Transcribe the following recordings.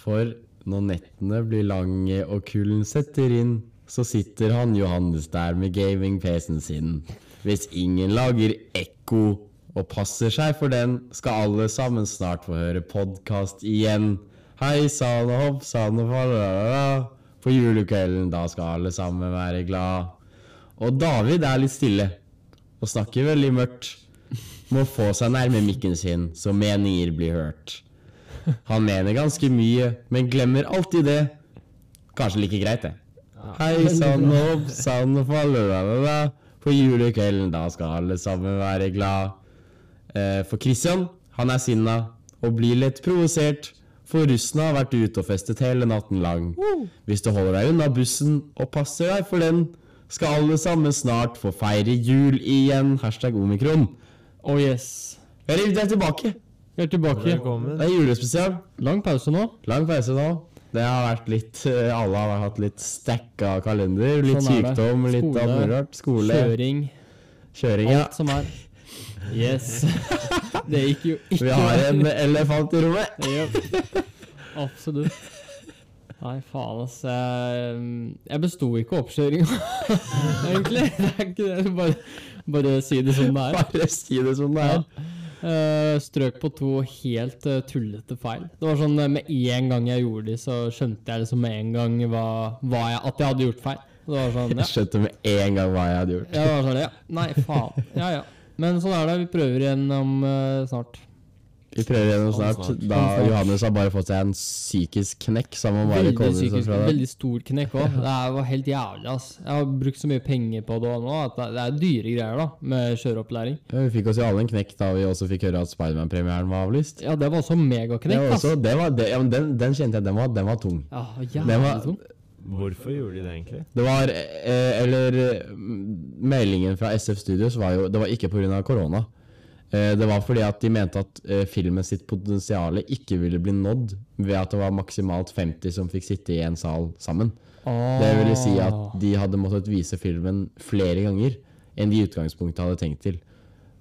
For når nettene blir lange og kulden setter inn, så sitter han Johannes der med gaming-PC-en sin. Hvis ingen lager ekko og passer seg for den, skal alle sammen snart få høre podkast igjen. Hei sann og hopp sann og falala. På julekvelden, da skal alle sammen være glad. Og David er litt stille og snakker veldig mørkt. Må få seg nærme mikken sin, så meninger blir hørt. Han mener ganske mye, men glemmer alltid det. Kanskje like greit, det. Hei sann og hopp sann og falala. På julekvelden, da skal alle sammen være glad. Eh, For Christian, han er sinna og blir lett provosert. For russen har vært ute og festet hele natten lang. Hvis du holder deg unna bussen og passer deg for den, skal alle sammen snart få feire jul igjen. Hashtag omikron. Oh yes. Jeg rev deg tilbake. Vi er tilbake. Velkommen. Det er julespesial. Lang pause nå. Lang pause nå. Det har vært litt eh, Alle har hatt litt stacka kalender. Litt Sånn sykdom, Skole, litt alt mulig rart. Skole, Kjøring. kjøring. Ja. Alt som er. Yes. Det gikk jo ikke Vi har en elefant i rommet. Yep. Absolutt. Nei, faen, ass. Jeg, jeg besto ikke oppkjøringa, egentlig. Det er ikke det. Bare, bare si det som det er. Bare si det som det Ja. Eh, strøk på to helt uh, tullete feil. Det var sånn eh, Med en gang jeg gjorde de, så skjønte jeg liksom med en gang hva, hva jeg, at jeg hadde gjort feil. Det var sånn, ja. Jeg skjønte med en gang hva jeg hadde gjort. Jeg var sånn, ja. Nei, faen. Ja, ja. Men sånn er det. Vi prøver igjen om snart. Vi prøver gjennom snart. snart. Da Johannes har bare fått seg en psykisk knekk, så han må bare Veldig psykisk, fra det. veldig stor knekk òg. Det var helt jævlig. ass. Jeg har brukt så mye penger på det nå at det det er dyre greier da, med kjøreopplæring. Ja, vi fikk oss jo alle en knekk da vi også fikk høre at Spiderman-premieren var avlyst. Ja, det var også megaknekk. var også, det var, det, ja, men den, den kjente jeg, den var, den var tung. Ja, jævlig var- tung. Hvorfor gjorde de det egentlig? Det var eh, Eller meldingen fra SF Studios var jo Det var ikke pga. korona. Eh, det var fordi at de mente at eh, filmen sitt potensial ikke ville bli nådd ved at det var maksimalt 50 som fikk sitte i en sal sammen. Det vil si at Ah. de hadde måttet vise filmen flere ganger enn de i utgangspunktet hadde tenkt til.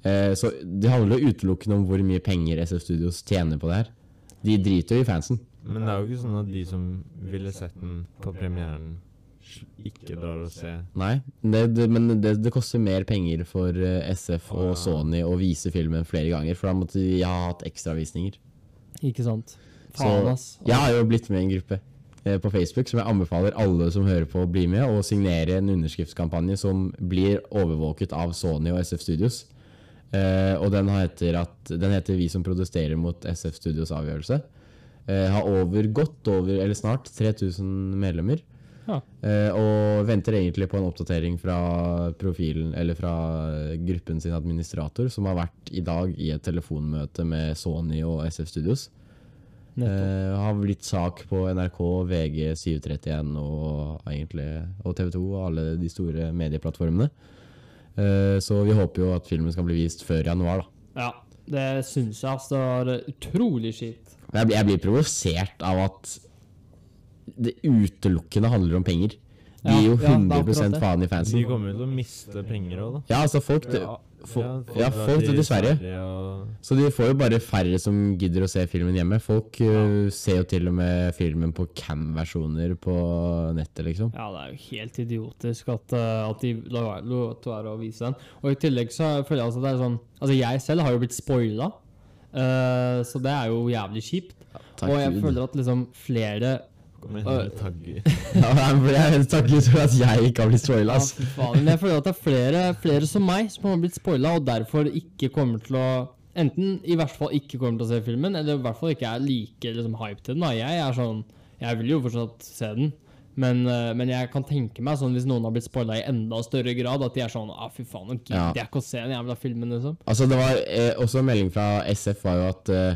Eh, så det handler jo utelukkende om hvor mye penger SF Studios tjener på det her. De driter jo i fansen. Men det er jo ikke sånn at de som ville sett den på premieren, ikke drar og ser. Nei, det, det, men det, det koster mer penger for eh, SF og ja. Sony å vise filmen flere ganger, for da måtte de ha hatt ekstravisninger. Ikke sant. Faen, ass. Jeg har jo blitt med i en gruppe eh, på Facebook som jeg anbefaler alle som hører på å bli med, og signere en underskriftskampanje som blir overvåket av Sony og SF Studios. Eh, og den heter, at, den heter 'Vi som protesterer mot SF Studios avgjørelse'. Eh, har over, godt over, eller snart, 3000 medlemmer. Ja. Eh, og venter egentlig på en oppdatering fra profilen, eller fra gruppen sin administrator, som har vært i dag i et telefonmøte med Sony og SF Studios. Eh, har blitt sak på NRK, VG, 731 og, egentlig, og TV 2 og alle de store medieplattformene. Uh, så vi håper jo at filmen skal bli vist før januar, da. Ja, det syns jeg, altså Det var utrolig kjipt. Jeg, jeg blir provosert av at det utelukkende handler om penger. De Ja, gir jo ja, det er 100 akkurat det. faen i De kommer jo til å miste penger òg, da. Ja, altså folk ja, for, ja, folk til Sverige. og Så de får jo bare færre som gidder å se filmen hjemme. Folk uh, ser jo til og med filmen på cam-versjoner på nettet, liksom. Ja, det er jo helt idiotisk at, eh, at de lar være å vise den. Og i tillegg så føler jeg altså det er sånn Altså, jeg selv har jo blitt spoila, uh, så det er jo jævlig kjipt. Og jeg Gud. føler at liksom flere kommer inn tagger. Ja, men jeg Gud for at jeg ikke har blitt spoila, Ja, faen. Men jeg føler at det er flere, flere som meg som har blitt spoila, og derfor ikke kommer til å Enten i hvert fall ikke kommer til å se filmen, eller i hvert fall ikke er like liksom, hype til den. Da. Jeg er sånn Jeg vil jo fortsatt se den, men, eh, men jeg kan tenke meg sånn hvis noen har blitt spoila i enda større grad, at de er sånn ah, fy faen, nå Ja. gidder jeg ikke å se den jævla filmen, liksom. Altså, det var eh, også en melding fra SF var jo at eh,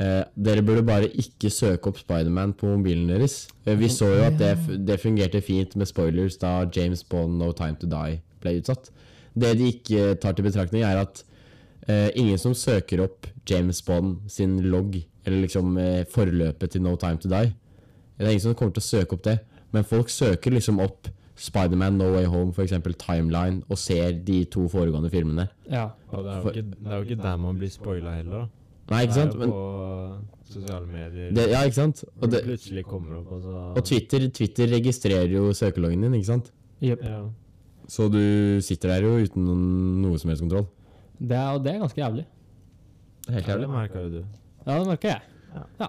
eh, dere burde bare ikke søke opp Spiderman på mobilen deres. Eh, vi så jo at det, det fungerte fint med spoilers da James Bond No Time To Die ble utsatt. Det de ikke tar til betraktning, er at eh, ingen som søker opp James Bond sin logg, eller liksom eh, forløpet til No Time To Die, det er ingen som kommer til å søke opp det, men folk søker liksom opp Spiderman No Way Home, eksempel Timeline, og ser de to foregående filmene. Ja. Og det er, jo ikke, det er jo ikke der man blir spoila heller, da. Nei, ikke sant? Men på sosiale medier. det, ja, ikke sant? Og, det plutselig kommer opp, og så og Twitter, Twitter registrerer jo søkeloggen din, ikke sant? Yep. Ja. Så du sitter der jo uten noen, noe som helst kontroll. Det er, og det er ganske jævlig. Det er helt ja, det jævlig. merka jo du. Ja, det merker jeg. Ja. Ja.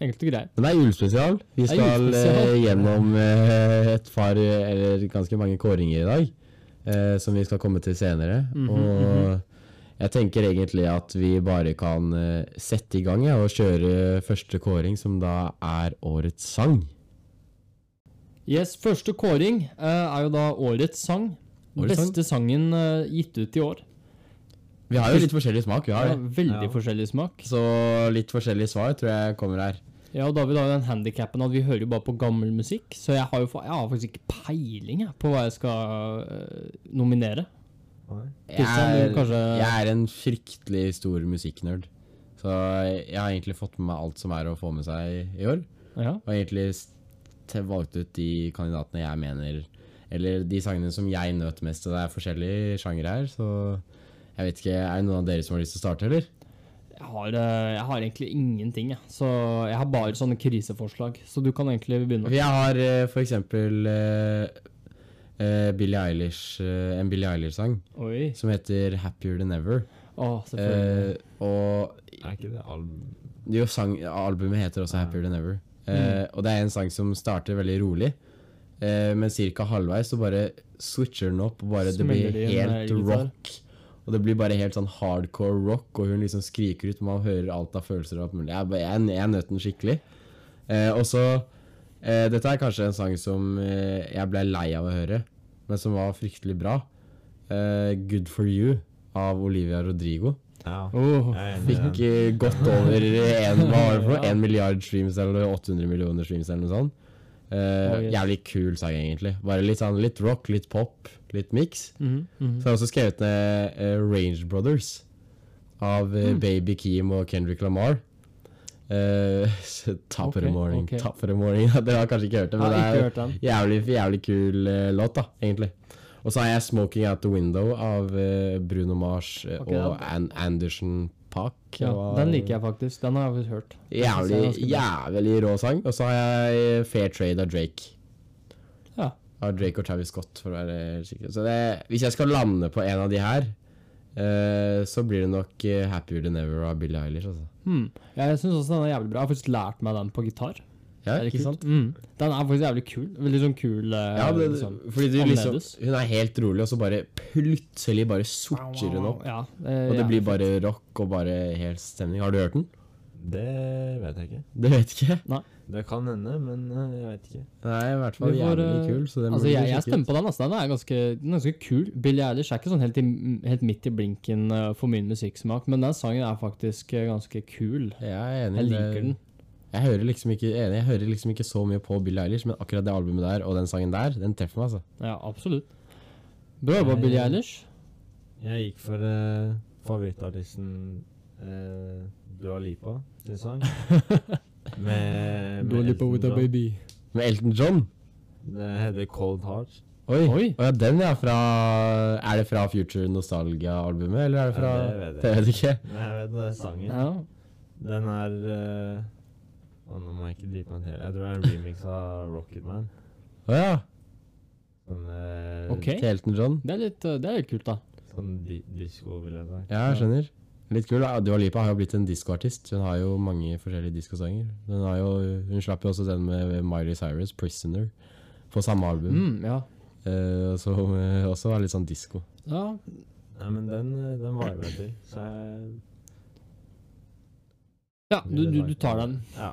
Enkelt og greit. Men det er julespesial. Vi skal julespesial. eh, gjennom eh, et par, eh, eller ganske mange kåringer i dag, eh, som vi skal komme til senere. Mhm, og jeg tenker egentlig at vi bare kan eh, sette i gang ja, og kjøre første kåring, som da er årets sang. Yes, første kåring eh, er jo da årets sang. Årets sang? Beste sangen eh, gitt ut i år. Vi har jo litt forskjellig smak, vi har Ja, veldig Ja. forskjellig smak. Så litt forskjellig svar tror jeg kommer her. Ja, og David har jo den handikappen at vi hører jo bare på gammel musikk, så jeg har jo jeg har faktisk ikke peiling jeg, på hva jeg skal nominere. Jeg er, jeg er en fryktelig stor musikknerd. Så jeg har egentlig fått med meg alt som er å få med seg i år. Ja. Og egentlig valgt ut de kandidatene jeg mener Eller de sangene som jeg nøt mest. Og det er forskjellige sjangere her, så jeg vet ikke Er det noen av dere som har lyst til å starte, eller? Jeg har, eh, jeg har egentlig ingenting, jeg. Så jeg har bare sånne kriseforslag. Så du kan egentlig begynne. Jeg har eh, for eksempel eh, eh, Billie Eilish, eh, en Billie Eilish-sang Oi. som heter 'Happier Than Ever'. Å, selvfølgelig. Eh, og Er ikke det album jo, sang, albumet heter også 'Happier Than Ever'. Eh, Og det er en sang som starter veldig rolig, eh, men ca. halvveis så bare switcher den opp, og bare det Smeller blir inn helt med gitar. rock. Og det blir bare helt sånn hardcore rock, og hun liksom skriker ut, og man hører alt av følelser og alt mulig. Jeg, bare- jeg, jeg nøt den skikkelig. Eh, og så eh, Dette er kanskje en sang som eh, jeg ble lei av å høre, men som var fryktelig bra. Eh, 'Good For You' av Olivia Rodrigo. Ja. I Fikk den. eh, godt over en, hva var det for? Ja. En milliard streams eller 800 millioner streams eller noe sånt. Eh, Oh, yes. Jævlig kul sang, egentlig. Bare litt sånn litt rock, litt pop, litt mix. Mm, mhm. Så har jeg også skrevet ned eh, Range Brothers av eh, Mm. Baby Keem og Kendrick Lamar. Eh, top of the morning, ok. top of the morning. Dere har kanskje ikke hørt det, men det er jævlig, jævlig kul uh, låt, da, egentlig. Og så har jeg 'Smoking Out The Window' av uh, Bruno Mars eh, Ok, og ja. An Anderson Park. Ja, var, den liker jeg faktisk. Den har jeg vel hørt. Jævlig, jævlig rå sang. Og så har jeg Fair Trade av Drake. Ja. Av Drake og Travis Scott, for å være sikker. Så det, hvis jeg skal lande på en av de her, eh, så blir det nok eh, Happier Than Ever av Billie Eilish. Altså. Hmm. Ja, jeg syns også den er jævlig bra. Jeg har faktisk lært meg den på gitar. Ja, Er det ikke sant? Mm. Den er faktisk jævlig kul. Veldig sånn kul eh, Ja, det, liksom. fordi du liksom, hun er helt rolig, og så bare plutselig bare sorter hun opp. Ja, Og det blir bare rock og bare helt stemning. Har du hørt den? Det vet jeg ikke. Det vet ikke. Det kan hende, men uh, jeg vet ikke. Nei, i hvert fall får, jævlig eh, kul. Så den Altså, jeg, jeg stemmer på den. Altså. Den er ganske, den er ganske kul. Billie Eilish er ikke sånn helt, i, helt midt i blinken uh, for min musikksmak, men den sangen er faktisk uh, ganske kul. Jeg er enig. Jeg det- liker den. Jeg hører liksom ikke enig, jeg hører liksom ikke så mye på Billie Eilish, men akkurat det albumet der og den sangen der, den treffer meg, altså. Ja, absolutt. Bra jobba, Billie Eilish. Jeg gikk for uh, favorittartisten uh, Dua Lipa sin sang. med, med Elton John. baby. Med Elton John? Det heter Cold Heart. Oi. Oi. Å ja, den er fra Er det fra Future Nostalgia-albumet, eller er det fra Ja, det vet jeg. Det vet jeg ikke. Men jeg vet det er sangen. Ja. Den er uh, Nå må jeg ikke drite meg til. Jeg tror det er en remix av Rocketman. Å ja. Sånn, uh, okay. Til Elton John. Det er litt, eh, det er litt kult, da. sånn di disko, vil jeg si. Ja, jeg skjønner. Litt kul. da. Dua Lipa har jo blitt en diskoartist. Hun har jo mange forskjellige diskosanger. Hun, jo, hun slapp jo også den med Miley Cyrus, 'Prisoner', på samme album. Mm, ja. Eh, som eh, også var litt sånn disko. ja. Nei, men den, eh, den varer jeg til. Så jeg Ja, du, du, du tar den. Ja.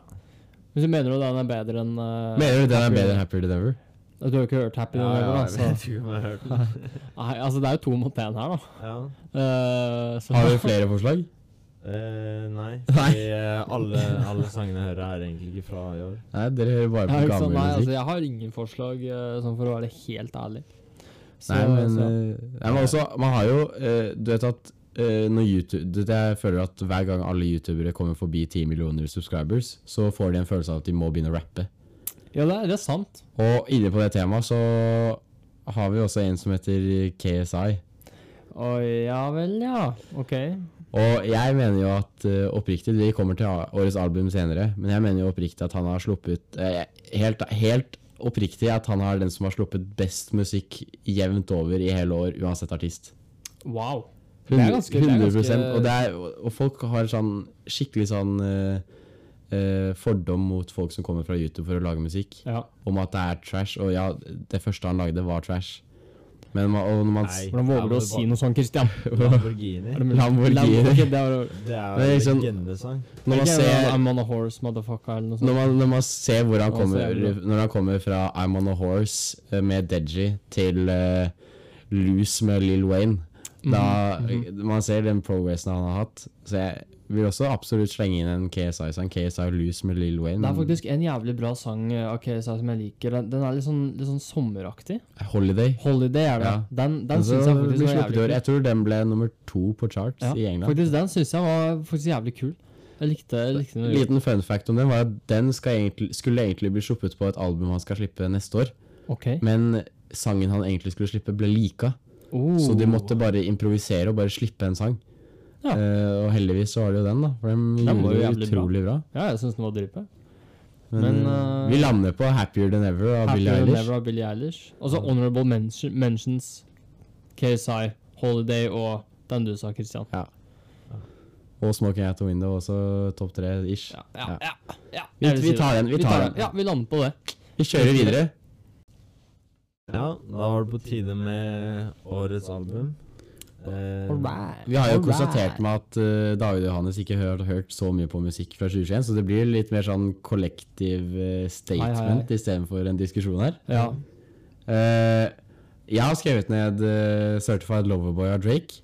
Hvis du mener du den er bedre enn uh, Mener du den er bedre enn 'Happier Than Ever'? Du har jo ikke hørt Happy Ja, Ever, ja, da. jeg om jeg har hørt den. Nei, altså, det er jo to mot én her, da. Ja. Uh, så- Har du flere forslag? Uh, nei. Nei. Fordi uh, alle, alle sangene jeg hører, er egentlig ikke fra i år. Nei, dere hører bare på ikke musikk. gammel Nei, musikk. altså, jeg har ingen forslag, sånn for å være helt ærlig. Så, Nei, men, så, nei, men også, man har jo Du vet at når YouTube du vet, Jeg føler at hver gang alle youtubere kommer forbi 10 millioner subscribers, så får de en følelse av at de må begynne å rappe. Ja, det er, det er sant. Og inne på det temaet så har vi også en som heter KSI. Å ja vel, ja. Ok. Og jeg mener jo at uh, oppriktig Vi kommer til årets album senere, men jeg mener jo oppriktig at han har sluppet uh, Helt, helt oppriktig at han er den som har sluppet best musikk jevnt over i hele år, uansett artist. Wow. Det er ganske, det er 100 ganske og, det er, og folk har sånn skikkelig sånn eh, eh, fordom mot folk som kommer fra YouTube for å lage musikk, Ja. om at det er trash. Og ja, det første han lagde, var trash. Men man, og når man Nei. Hvordan våger du å si noe sånt, Christian? Lamborghini. Lamborghini. Lam- det er jo en liksom- legendesang. Når man ser I'm on a horse, motherfucker, eller noe sånt. Når man, når man ser hvor han kommer. Når han kommer fra I'm On A Horse eh, med Deji til uh, Loose med Lil Wayne Da Mhm, Man ser den progressen han har hatt. Så jeg vil også absolutt slenge inn en KSI-sang. KSI Loose med Lil Wayne. Det er faktisk en jævlig bra sang eh, av KSI som jeg liker. Den, den er litt sånn, litt sånn sommeraktig. Holiday. Holiday er det. Ja. Den, den Altså, syns jeg faktisk var jævlig kul. Jeg tror den ble nummer to på charts Ja, i England. faktisk Den syns jeg var faktisk jævlig kul. Jeg likte, jeg likte den. Liten fun fact om den var at den egentlig, skulle egentlig bli sluppet på et album han skal slippe neste år. Okay. Men sangen han egentlig skulle slippe, ble lika. Oh. Så de måtte bare improvisere og bare slippe en sang. Ja. Uh, og heldigvis så var det jo den, da. For de Den gjorde det utrolig bra. bra. Ja, jeg syns den var dritbra. Men, Men, eh, vi lander på 'Happier Than Ever' av Billie Eilish. Av Billie Eilish. Og så Honorable mention, Mentions, KSI, Holiday og den du sa, Christian. Og 'Smoking Out the Window' også topp tre-ish. Ja, ja, Ja. ja. ja. Vi- vi tar den, vi tar den. Ja, vi lander på det. Vi kjører videre. Ja, da var det på tide med årets album. Eh, Alright. Vi har jo konstatert med at uh, David og Johannes ikke har hørt så mye på musikk fra 2021, så det blir litt mer sånn kollektiv uh, statement Hei, hei, hei. istedenfor en diskusjon her. Ja. Uh, jeg har skrevet ned uh, 'Certified Loverboy' av Drake.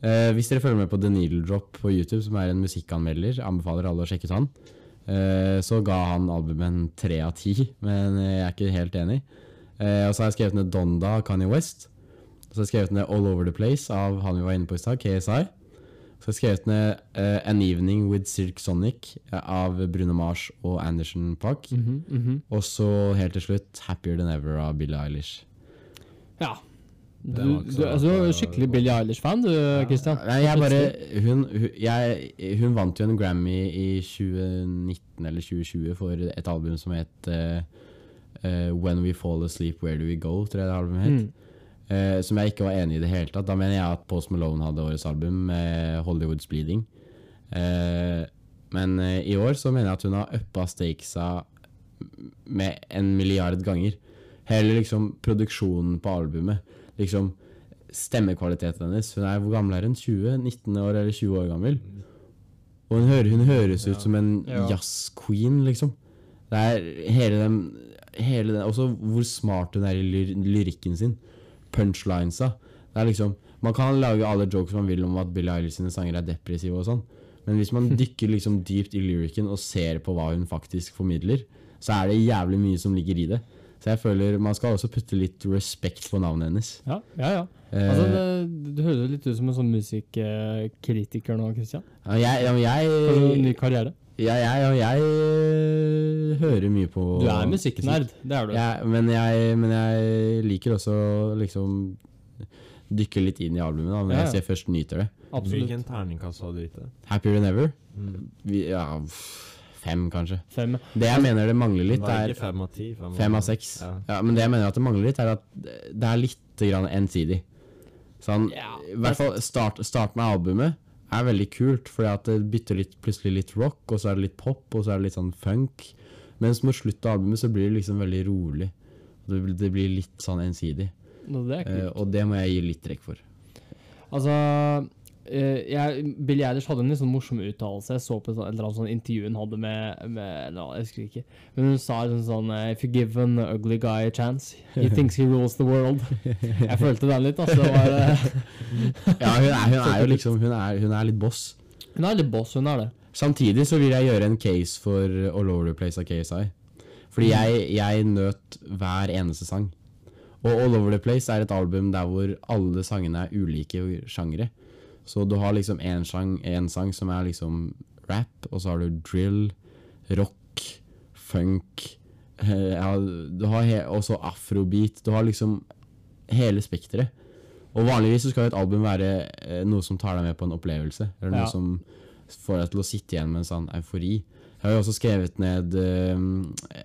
Eh, hvis dere følger med på The Needle Drop på YouTube, som er en musikkanmelder, anbefaler alle å sjekke ut han. Eh, så ga han albumet en tre av ti, men jeg er ikke helt enig. Eh, og så har jeg skrevet ned 'Donda' av Kanye West. Og så har jeg skrevet ned 'All Over The Place' av han vi var inne på i stad, KSI. Så har jeg skrevet ned uh, 'An Evening With Cirque Sonic' eh, av Bruno Mars og Anderson Park. Mhm, mhm. Og så helt til slutt 'Happier Than Ever' av Billie Eilish. ja. Du, du, altså, du er skikkelig Billie Eilish-fan, du, Christian. Nei, jeg bare hun, hun, jeg, hun vant jo en Grammy i 2019 eller 2020 for et album som het eh, eh, When We Fall Asleep, Where Do We Go, tror jeg det albumet het. Mm. Uh, som jeg ikke var enig i i det hele tatt. Da mener jeg at Post Malone hadde årets album med Hollywood's Bleeding. Eh, men i år så mener jeg at hun har uppa stakesa med en milliard ganger. Hele liksom produksjonen på albumet. Liksom stemmekvaliteten hennes. Hun er, Hvor gammel er hun? 20? 19 år eller 20 år gammel? Og hun, hører, hun høres ut Ja. som en Ja. jazzqueen, liksom. Det er hele den, hele den Også hvor smart hun er i lyr lyrikken sin. Punchlinesa. Det er liksom Man kan lage alle jokes man vil om at Billie Eilish sine sanger er depressive og sånn, men hvis man dykker liksom dypt i lyrikken og ser på hva hun faktisk formidler, så er det jævlig mye som ligger i det. Så jeg føler man skal også putte litt respekt på navnet hennes. Ja, ja, ja. Eh, Altså, det, du høres litt ut som en sånn musikkritiker nå, Christian. ja, jeg, ja, en ny karriere. Jeg, jeg, ja, jeg øh, hører mye på Du er musikknerd, det er du. Jeg, men, jeg, men jeg liker også å liksom dykke litt inn i albumet, da, men Ja, ja. jeg ser først nyter det. Absolutt. Hvilken terningkast hadde du gitt det? Happier than ever? Mm. Vi, ja, fem, kanskje. Fem. Det jeg mener det mangler litt, Det er ikke fem av ti. fem av seks. Ja. Ja, men det jeg mener at det mangler litt, er at det er litt grann ensidig. Sånn, Ja, I hvert fall start, start med albumet er veldig kult, fordi at det bytter litt, plutselig litt rock, og så er det litt pop, og så er det litt sånn funk. Mens mot slutten av albumet så blir det liksom veldig rolig. Det, blir- litt sånn ensidig. No, det Eh, og det må jeg gi litt trekk for. Altså jeg, Billie Eilish hadde en litt sånn morsom uttalelse. Jeg så på et eller annet sånn intervju hun hadde med, med no, Jeg husker ikke. Men hun sa sånn sånn eh, If you give an ugly guy a chance, he thinks he rules the world. Jeg følte den litt, altså. Det var, eh, Ja, hun er, hun er jo liksom Hun er, hun er litt boss. hun er litt boss, hun er det. Samtidig så vil jeg gjøre en case for All Over The Place av KSI. Fordi jeg, jeg nøt hver eneste sang. Og All Over The Place er et album der hvor alle sangene er ulike sjangre. Så du har liksom en sang, sang som er liksom rap, og så har du drill, rock, funk ja, Du har også afrobeat. Du har liksom hele spekteret. Og vanligvis så skal et album være eh, noe som tar deg med på en opplevelse. Eller noe Ja. som får deg til å sitte igjen med en sånn eufori. Jeg har jo også skrevet ned eh,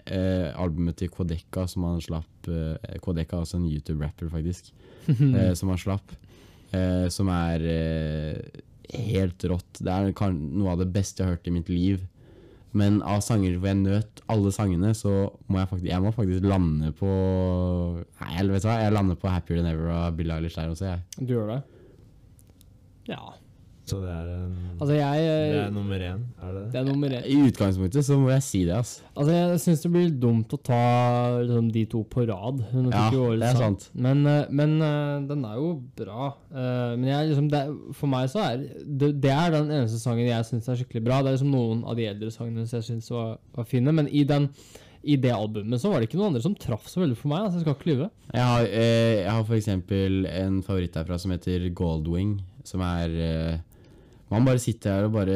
eh, albumet til Kodeka, som han slapp eh, Kodeka er også en YouTube-rapper, faktisk. eh, som han slapp. Eh, som er eh, helt rått. Det er kan, noe av det beste jeg har hørt i mitt liv. Men av sanger hvor jeg nøt alle sangene, så må jeg faktisk, jeg må faktisk lande på Nei, jeg vet du hva, jeg lander på 'Happier Than Ever' av Bill Eilish der også, jeg. Du gjør det? Ja. Så det er en Altså, jeg Det er eh, nummer én, er det Det det? er nummer én. I utgangspunktet så må jeg si det, altså. Altså, jeg syns det blir dumt å ta liksom, de to på rad. Hun Ja, jo det er sant. Men, eh, men eh, den er jo bra. Eh, men jeg, liksom, det, for meg så er det, det er den eneste sangen jeg syns er skikkelig bra. Det er liksom noen av de eldre sangene som jeg syns var, var fine, men i, den, i det albumet så var det ikke noen andre som traff så veldig for meg. Altså, jeg skal ikke lyve. Jeg har, eh, jeg har for eksempel en favoritt derfra som heter Goldwing, som er eh, Man bare sitter her og bare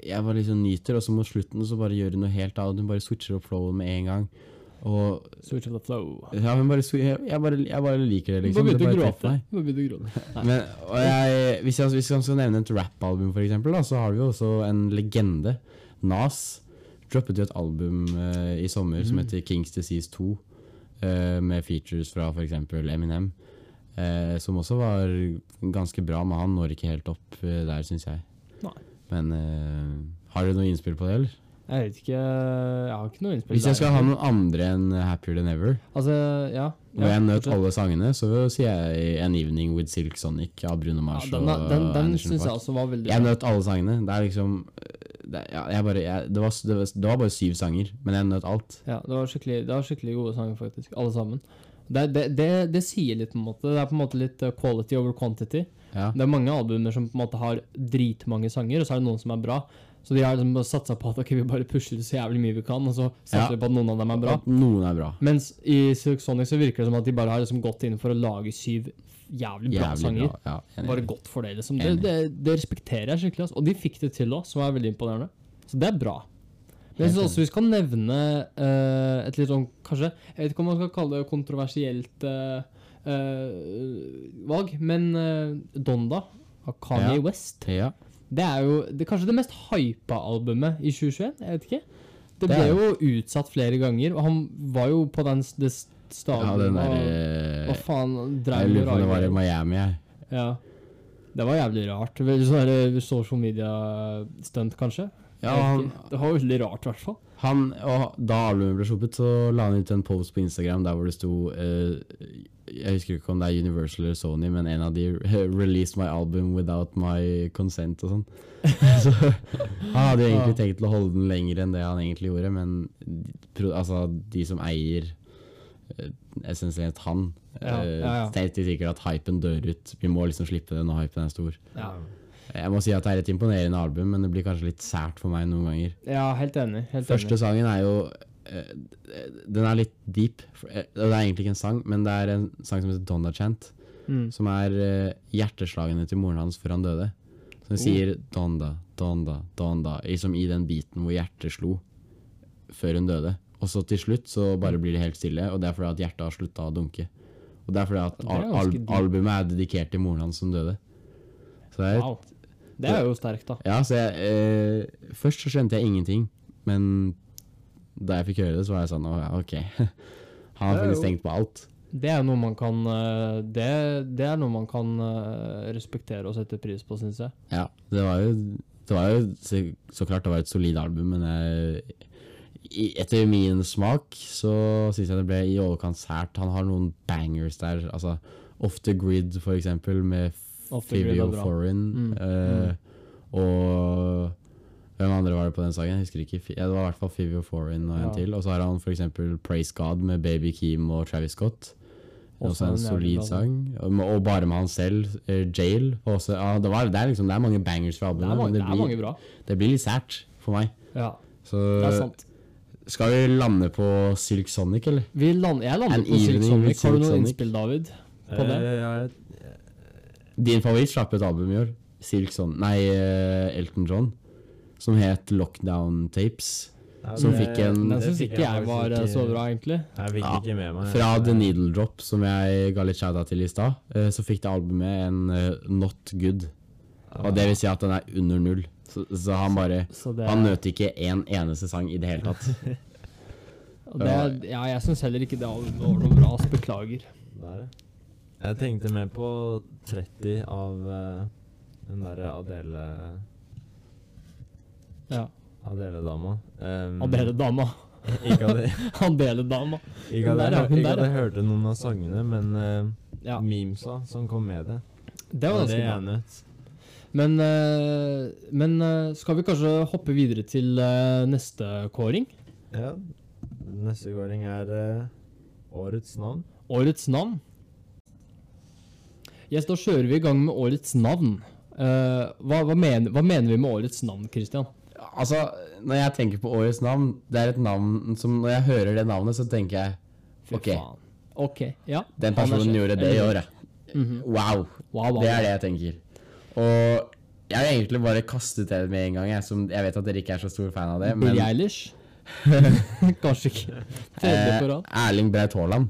Jeg bare liksom nyter, og så mot slutten så bare gjør hun noe helt annet. Hun bare switcher opp flowen med en gang. Og Switch of the flow. ja, men bare, jeg, jeg, bare, jeg bare liker det, liksom. Det begynte du å gråte. Nå begynte du å gråte. Men, og jeg, hvis, jeg, hvis jeg skal nevne et rappalbum, da, så har vi jo også en legende. Nas droppet jo et album uh, i sommer som heter Kings Disease 2, uh, med features fra f.eks. Eminem. Eh, som også var ganske bra, men han når ikke helt opp eh, der, syns jeg. Nei. Men eh, har dere noe innspill på det, eller? Jeg vet ikke Jeg har ikke noe innspill Hvis jeg der, skal ha noen andre enn Happier Than Ever, Altså, ja. Når jeg nøt alle sangene, så sier jeg An Evening with Silk Sonic av Bruno ja, Mars den, og den, den syns jeg også var veldig Jeg bra. nøt alle sangene. Det er liksom det, ja, bare, jeg, det, var, det, var, det var bare syv sanger, men jeg nøt alt. Ja, det var skikkelig, det var skikkelig gode sanger, faktisk. Alle sammen. Det, det, det, det sier litt, på en måte. Det er på en måte litt uh, quality over quantity. Ja. Det er mange albumer som på en måte har dritmange sanger, og så er det noen som er bra. Så de har liksom satsa på at okay, vi bare pusher så jævlig mye vi kan, og så satser Ja. på at noen av dem er bra. Noen er bra. Mens i Silk Sonic så virker det som at de bare har liksom gått inn for å lage syv jævlig bra Jævlig sanger. bra. Ja. Bare godt for det, liksom. Det, det, det respekterer jeg skikkelig. Altså. Og de fikk det til òg, som er veldig imponerende. Så det er bra. Men jeg synes også vi skal nevne uh, et litt sånn kanskje Jeg vet ikke om man skal kalle det kontroversielt uh, uh, valg, men Donda av Kanye Ja. West Ja. Det er jo det, kanskje det mest hypa albumet i 2021. Jeg vet ikke. Det ble det jo utsatt flere ganger, og han var jo på den staden det ja, den og- derre Hva faen? Jeg Drev lurer med på om det var i Miami, jeg. Ja. Det var jævlig rart. Sånn social media-stunt, kanskje. Ja, han, det var veldig rart, i hvert fall. han, og da albumet ble sluppet, så la han ut en post på Instagram der hvor det sto uh, Jeg husker ikke om det er Universal eller Sony, men en av de released my album without my consent og sånn. så han hadde jo egentlig tenkt til å holde den lenger enn det han egentlig gjorde, men altså, de som eier uh, essensielt han, Ja, eh, ja, ja. tenkte sikkert at hypen dør ut. Vi må liksom slippe det når hypen er stor. Ja. Jeg må si at det er et imponerende album, men det blir kanskje litt sært for meg noen ganger. Ja, helt enig. Helt Første enig. sangen er jo eh, Den er litt deep. eh, Det er egentlig ikke en sang, men det er en sang som heter Donna Chant. Mm. Som er eh, hjerteslagene til moren hans før han døde. Så Oh. sier Donda, Donda, Donda, liksom i den biten hvor hjertet slo før hun døde. Og så til slutt så bare blir det helt stille, og det er fordi at hjertet har slutta å dunke. Og det er fordi at al al albumet er dedikert til moren hans som døde. Så det er Wow. Det er jo sterkt, da. ja, så jeg, eh, Først så skjønte jeg ingenting, men da jeg fikk høre det, så var jeg sånn ja, ok. Han har faktisk tenkt på alt. Det er noe man kan eh, Det, det er noe man kan eh, respektere og sette pris på, syns jeg. Ja, det var jo, det var jo så, så klart det var et solid album, men jeg, etter min smak så syns jeg det ble i overkant sært. Han har noen bangers der. Altså Off the Grid, for eksempel, med Fivio. Foreign. Mm, eh, Og hvem andre var det på den sangen? Jeg husker ikke. Ja, det var i hvert fall Fivio Foreign og en Ja. til. Og så har han eksempel Praise God med Baby Keem og Travis Scott. Også en solid sang. Og, og bare med han selv. uh, Jail. Også, ja, det, var, det, er liksom, det er mange bangers fra Det er, mange, men det det er mange blir, bra. det blir litt sært for meg. Ja, Så det er sant. skal vi lande på Silk Sonic, eller? Vi land, jeg lander An på Silk Sonic. with Har du Silk noe innspill, David? På det? Eh, jeg- Din favoritt slapp et album i år. Silk Sonic Nei, eh, Elton John. Som het Lockdown Tapes. Ja, Som det- fikk en- Den det syns ikke jeg var ikke- så bra, egentlig. Jeg fikk Ja, ikke med meg. Fra The Needle Drop, som jeg ga litt shout-out til i stad, eh, så fikk det albumet en eh, not good. Og det vil si at den er under null. Så, så han bare Så det, Han nøt ikke en eneste sang i det hele tatt. og det er- ja, jeg syns heller ikke det var noe bra. ass. Beklager. er ja. Jeg tenkte mer på 30 av uh, den derre Adele Ja. Adele-dama. Um, Adele-dama. Ikke at jeg, Adele-dama. ikke at der, jeg, ikke at jeg hørte noen av sangene, men uh, Ja, memesa som kom med det, det var ganske bra. jeg nøt. Men, uh, men skal vi kanskje hoppe videre til neste kåring? Ja. Neste kåring er årets navn. Årets navn. Yes, da kjører vi i gang med årets navn. Uh, hva, hva, mener, hva mener vi med årets navn, Christian? Altså, når jeg tenker på årets navn, det er et navn som Når jeg hører det navnet, så tenker jeg Ok. Ok, ja. Den er personen gjorde det i år, mm -hmm. Wow. Wow, wow, Det er det jeg tenker. Og jeg har egentlig bare kastet det med en gang. Jeg, som, jeg vet at dere ikke er så stor fan av det, men Billie Eilish? Kanskje ikke. Eh. Erling Braut Haaland.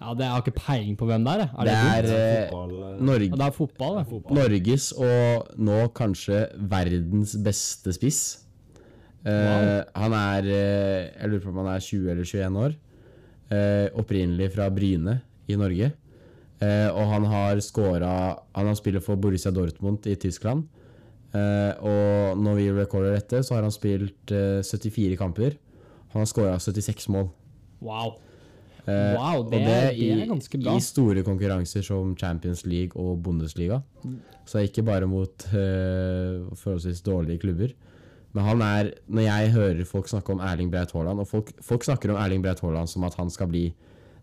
Ja, det, jeg har ikke peiling på hvem det er. Er det, Det er eh, Fotball, eh, Ja, det er fotball, det. fotball. Norges og nå kanskje verdens beste spiss. Eh, Han er Jeg lurer på om han er 20 eller 21 år. Uh, opprinnelig fra Bryne i Norge. Uh, og han har scora Han har spilt for Borussia Dortmund i Tyskland. Eh, og når vi recorder dette, så har han spilt eh, 74 kamper. Han har scora 76 mål. Wow. Eh, Wow, og det, er- det er ganske bra. I store konkurranser som Champions League og Bundesliga. Så ikke bare mot uh, forholdsvis dårlige klubber. Men han er Når jeg hører folk snakke om Erling Breit Haaland Og folk, folk snakker om Erling Breit Haaland som at han skal bli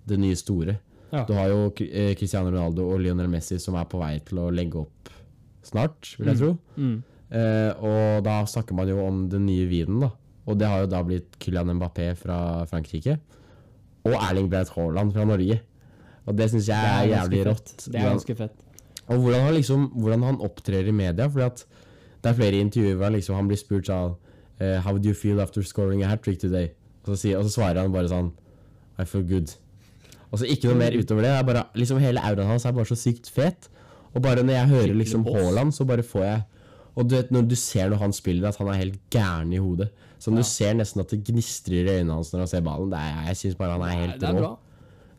det nye store. Ja. Du har jo eh, Cristiano Ronaldo og Lionel Messi som er på vei til å legge opp snart, vil jeg tro. Mm. Uh, og da snakker man jo om den nye vinen, da. Og det har jo da blitt Kylian Mbappé fra Frankrike. Og Erling Braut Haaland fra Norge. Og det syns jeg Det er, er jævlig rått. Det er ganske fett. og hvordan han liksom Hvordan han opptrer i media. Fordi at det er flere intervjuer hvor liksom Han blir spurt sånn eh, How do you feel after scoring a hat trick today? Og så, sier, og så svarer han bare sånn I feel good. Og så ikke noe mer utover det. det er bare, liksom Hele auraen hans er bare så sykt fet. Og bare når jeg hører liksom. Haaland, så bare får jeg Og du vet når du ser når han spiller, at han er helt gæren i hodet. Så du ser nesten at det gnistrer i øynene hans når han ser ballen. Det er, jeg syns bare han er helt er rå. bra.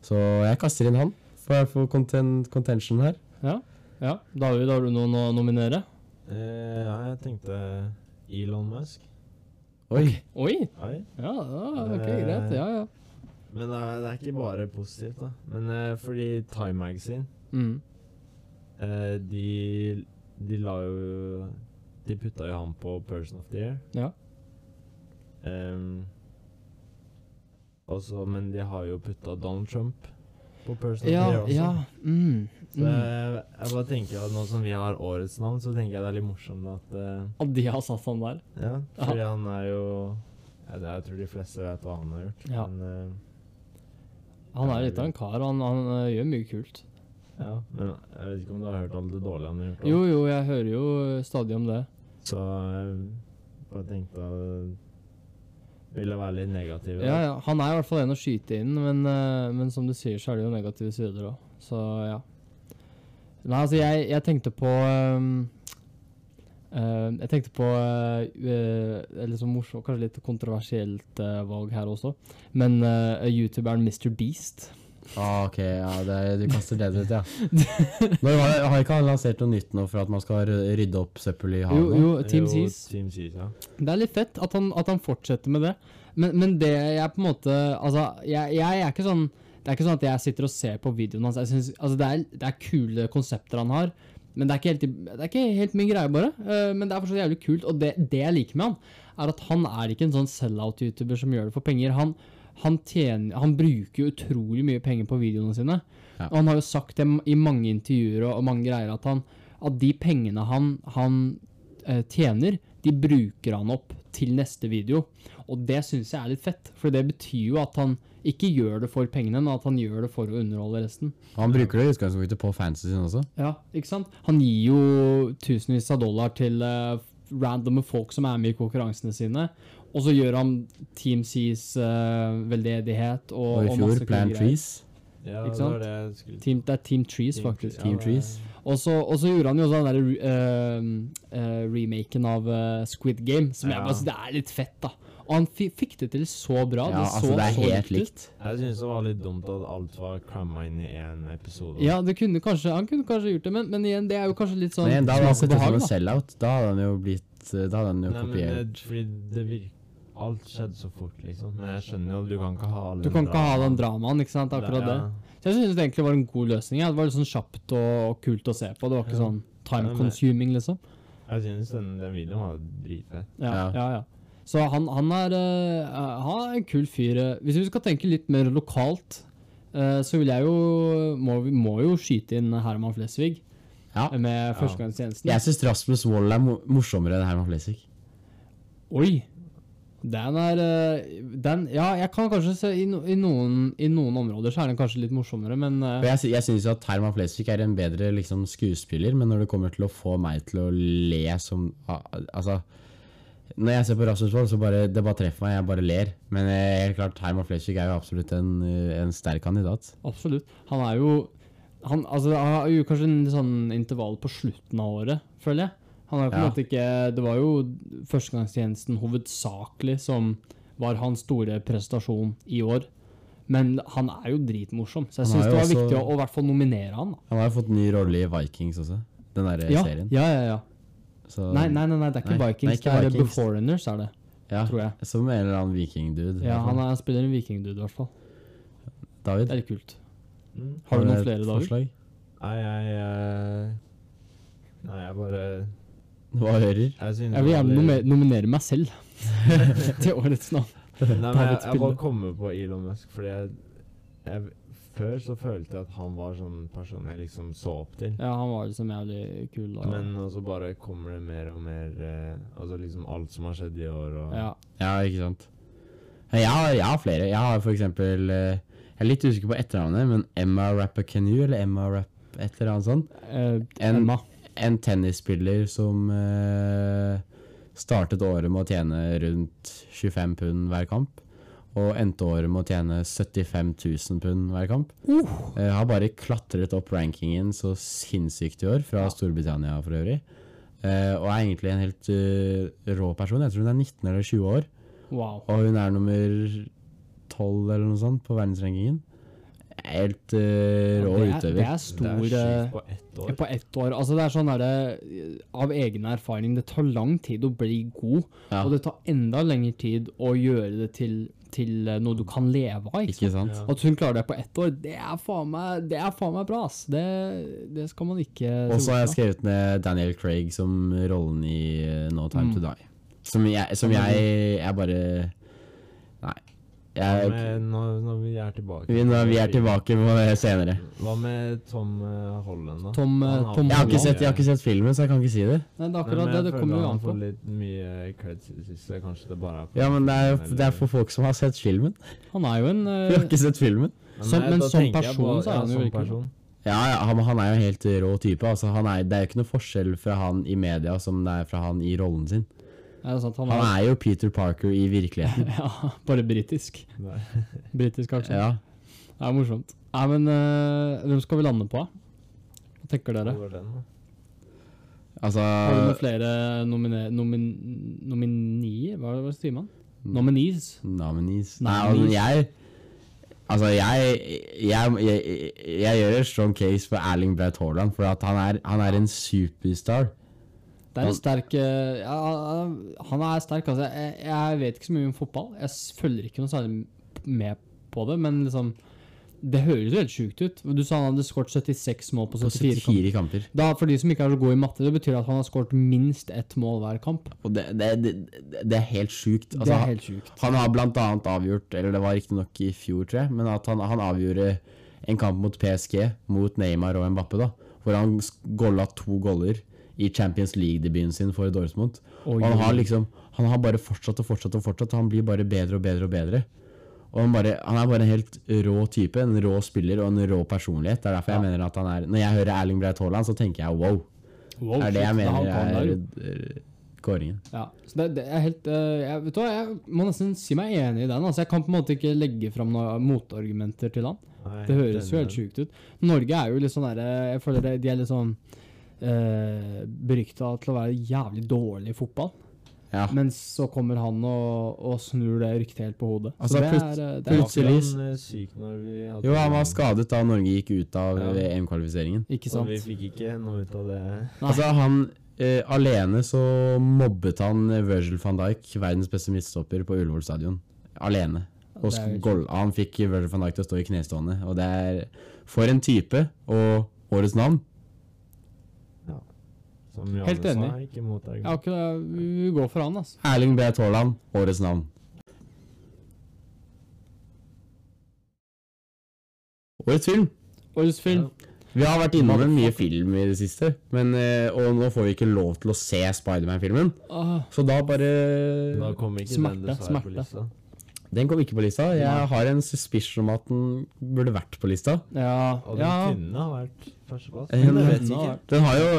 Så jeg kaster inn han for, for content, contention her. Ja. ja. David, har du noen å nominere? Eh, ja, jeg tenkte Elon Musk. Oi. Oi! Oi. Ja, ja ok, Eh, greit. Ja, ja. Men det er, det er ikke bare positivt, da. Men eh, fordi Time Magazine Mm. eh, de, de la jo De putta jo han på Person of the Year. Ja. Ehm, også, men de har jo putta Donald Trump på personal Ja, også. ja. Mm. Så Mm. jeg, jeg bare tenker at nå som vi har årets navn, så tenker jeg det er litt morsomt at uh, At de har satt han der. Ja, fordi han er jo ja, det, Jeg tror de fleste vet hva han har gjort. Ja. Men, uh, Han er litt av en kar, han, han uh, gjør mye kult. ja, men jeg vet ikke om du har hørt alt det dårlige han har gjort. Da. Jo, jo, jeg hører jo stadig om det. Så jeg bare tenkte at ville være litt negativ. Ja, ja. Han er i hvert fall en å skyte inn, men, øh, men som du sier, så er det jo negative sider òg. Så ja. Nei, altså, jeg, jeg tenkte på um, uh, Jeg tenkte på uh, sånn morsomt, kanskje litt kontroversielt uh, valg her også, men uh, youtuberen Mr. Beast. Ah, ok, ja, det er, du kaster det ut, ja. Men har, har ikke han lansert noe nytt nå for at man skal rydde opp søppel i havet? Jo, jo, Team Jo, Seas. Team Seas, ja. Det er litt fett at han, at han fortsetter med det. Men, men det jeg på en måte Altså, jeg, jeg er ikke sånn Det er ikke sånn at jeg sitter og ser på videoen hans. Jeg synes, altså det, er, det er kule konsepter han har, men det er ikke helt, det er ikke helt min greie, bare. Uh, men det er fortsatt jævlig kult. Og det, det jeg liker med han, er at han er ikke en sånn sell-out-youtuber som gjør det for penger. Han, han, tjener, han bruker jo utrolig mye penger på videoene sine. Ja. Og han har jo sagt det i mange intervjuer og, og mange greier at, han, at de pengene han, han eh, tjener, de bruker han opp til neste video. Og det syns jeg er litt fett, for det betyr jo at han ikke gjør det for pengene, men at han gjør det for å underholde resten. Han bruker det i utgangspunktet på fansen sin også. Ja, ikke sant? Han gir jo tusenvis av dollar til eh, randome folk som er med i konkurransene sine, Og så gjør han Team Seas uh, veldedighet og, Og i fjor og Plan Trees. Ja, Ikke sant? Det, det Team, det er Team Trees, Team faktisk. Team ja, Trees. Og så, gjorde han jo sånn der uh, uh, remaken av eh, Squid Game, som jeg bare synes det er litt fett, da. Og han fikk det til så bra. Ja, det så altså, det er så helt ut. likt. Jeg syns det var litt dumt at alt var cramma inn i én episode. Ja, det kunne kanskje, han kunne kanskje gjort det, men, men igjen, det er jo kanskje litt sånn Men da hadde han sett ut som en sellout. Da hadde han jo blitt Da hadde han jo Nei, men kopiert. det, fordi det virker Alt skjedde så fort, liksom. Men jeg skjønner jo, du kan ikke ha alle Du kan ikke ha den dramaen, ikke sant? Akkurat det. ja. Så jeg synes det egentlig var en god løsning. Ja. Det var litt sånn kjapt og, og kult å se på. Det var ikke Ja. sånn time-consuming, liksom. Jeg synes den, den videoen var dritfett. Ja, Ja. ja. Så han, han, er, uh, han er en kul fyr. eh. Hvis vi skal tenke litt mer lokalt, uh, så vil jeg jo må, vi må jo skyte inn Herman Flesvig Ja. med førstegangstjenesten. Jeg syns Rasmus Wold er mo morsommere enn Herman Flesvig. Oi! Den er eh, den, Ja, jeg kan kanskje se i, no, i, noen, I noen områder så er den kanskje litt morsommere, men eh, jeg, jeg syns at Herman Flesvig er en bedre liksom, skuespiller, men når det kommer til å få meg til å le som Altså Når jeg ser på Rasmus Wold, så bare det bare treffer meg, jeg bare ler. Men eh, helt klart, Herman Flesvig er jo absolutt en, en sterk kandidat. absolutt. Han er jo han, altså, han har jo kanskje en sånn intervall på slutten av året, føler jeg. Han har på en Ja. måte ikke Det var jo førstegangstjenesten hovedsakelig som var hans store prestasjon i år. Men han er jo dritmorsom, så jeg syns det var også- viktig å, å i hvert fall nominere han. Da. Han har jo fått ny rolle i Vikings også, den derre Ja, serien. ja, ja, ja. Så, Nei, nei, nei, nei, det er ikke Nei, Vikings, nei, ikke det er Vikings. Beforeigners, er det. ja, tror jeg. Som en eller annen vikingdude. Ja, han er, spiller en vikingdude, i hvert fall. David, Det er litt kult. Mm. Har du noen flere, David? forslag? Nei, jeg eh, Nei, jeg bare Hva hører? Jeg Jeg vil gjerne nominere, meg selv til årets navn. Nei, men jeg, jeg bare kommer på Elon Musk fordi jeg, jeg Før så følte jeg at han var sånn person jeg liksom så opp til. Ja, han var liksom jævlig kul da. Men også bare kommer det mer og mer eh, Altså liksom alt som har skjedd i år og ja. Ja, ikke sant. Jeg har, jeg har flere. Jeg har for eksempel eh, Jeg er litt usikker på etternavnet, men Emma Rapper Canoe, eller Emma Rapp et eller annet sånt. Eh, En- Emma. En tennisspiller som eh, startet året med å tjene rundt 25 pund hver kamp. Og endte året med å tjene 75 000 pund hver kamp. Eh, har bare klatret opp rankingen så sinnssykt i år, fra Storbritannia for øvrig. Eh, og er egentlig en helt rå person. Jeg tror hun er 19 eller 20 år. Wow. Og hun er nummer 12 eller noe sånt på verdensrankingen. Helt uh, rå det, er, utøver. det er stor Det er eh, på ett år. På ett år. Altså det er sånn der, eh, Av egen erfaring, det tar lang tid å bli god. Ja. Og det tar enda lengre tid å gjøre det til, til eh, noe du kan leve av. Ikke? Ikke sant? Ja. At hun klarer det på ett år, det er faen meg, det er faen meg bra, ass. Det, det skal man ikke Og så har jeg skrevet ned Daniel Craig som rollen i No Time Mm. To Die. Som jeg, som jeg, jeg bare. Jeg, Men når, når vi er tilbake vi, når vi er tilbake senere. Hva med Tom eh, Holland, da? Tom, eh, Tom Jeg har, ikke sett, jeg har ikke sett filmen, så jeg kan ikke si det. Nei, det er akkurat Nei, det. Det kommer jo an på. litt mye creds i det siste. Kanskje det bare er på Ja, men det er, det er for folk som har sett filmen. Han er jo en Vi har eh, ikke sett filmen. Som- men som person på- så er ja, han jo virkelig- person. Ja, ja han, han er jo en helt rå type. Altså, han er, det er jo ikke noe forskjell fra han i media som det er fra han i rollen sin. Er det sant? Han Han er, jo Peter Parker i virkeligheten. ja, bare britisk. Britisk aksent. Ja. Det er morsomt. Nei, men eh, hvem skal vi lande på? Hva tenker dere? Hvor den, da? Altså Har du noen flere nomine, nomin, nominier? Hva, hva sier man? Nominees? Nominees. Nei, altså, jeg Altså, jeg, jeg, jeg, jeg gjør en strong case for Erling Braut Haaland, for at han er, han er en superstar. Det er en sterk eh, ja, Han er sterk, altså. Jeg, jeg vet ikke så mye om fotball. Jeg følger ikke noe særlig med på det, men liksom Det høres jo helt sjukt ut. Du sa han hadde skåret 76 mål på På 74 kamper. 74 kamper. Da, For de som ikke er så gode i matte, det betyr at han har skåret minst ett mål hver kamp. Det, det, det, det er helt sjukt. Det Altså, er helt sjukt. Han har blant annet avgjort, eller det var riktignok i fjor, tror jeg, men at han, han avgjorde en kamp mot PSG, mot Neymar og Mbappe, da, hvor han golla to goller i Champions League-debuten sin for Dortmund. Oi, Og han har liksom Han har bare fortsatt og fortsatt og fortsatt, og han blir bare bedre og bedre og bedre. Og han, bare, han er bare en helt rå type, en rå spiller og en rå personlighet. Det er derfor jeg mener at han er Når jeg hører Erling Breit Haaland, så tenker jeg wow. Wow, Det er det jeg jeg det er mener er eh, kåringen. Ja, så det, det er helt eh, jeg, Vet du hva, jeg må nesten si meg enig i den. Altså, jeg kan på en måte ikke legge fram noen motargumenter til han. Nei, Det høres jo helt sjukt ut. Norge er jo litt sånn derre Jeg føler det, de er litt sånn uh, berykta til å være jævlig dårlig i fotball. Ja. Men så kommer han og, og snur det ryktet helt på hodet. Altså, så det er, eh, det er plutselig- han eh, syk når vi hadde Jo, han var skadet da Norge gikk ut av Ja. EM-kvalifiseringen. ikke Og sant. vi fikk ikke noe ut av det. Altså, han eh, Alene så mobbet han eh, Virgil van Dijk, verdens beste midtstopper, på Ullevål stadion. Alene. Og goal, han fikk Virgil van Dijk til å stå i knestående. Og det er For en type! Og årets navn. Som Helt enig. sa, ikke mot deg. Ja, vi går for han, altså. Erling B. Haaland, årets navn. Årets film. Årets film. Vi har vært innom en mye film i det siste, men, eh, og nå får vi ikke lov til å se Spiderman-filmen. Ah, Så da bare Da kom ikke Smerte, den dessverre på smerte. lista. Den kom ikke på lista. Jeg har en suspicion om at den burde vært på lista. ja, Og den ja. kunne ha vært førsteplass. Eh, Men det vet vi ikke. Den har jo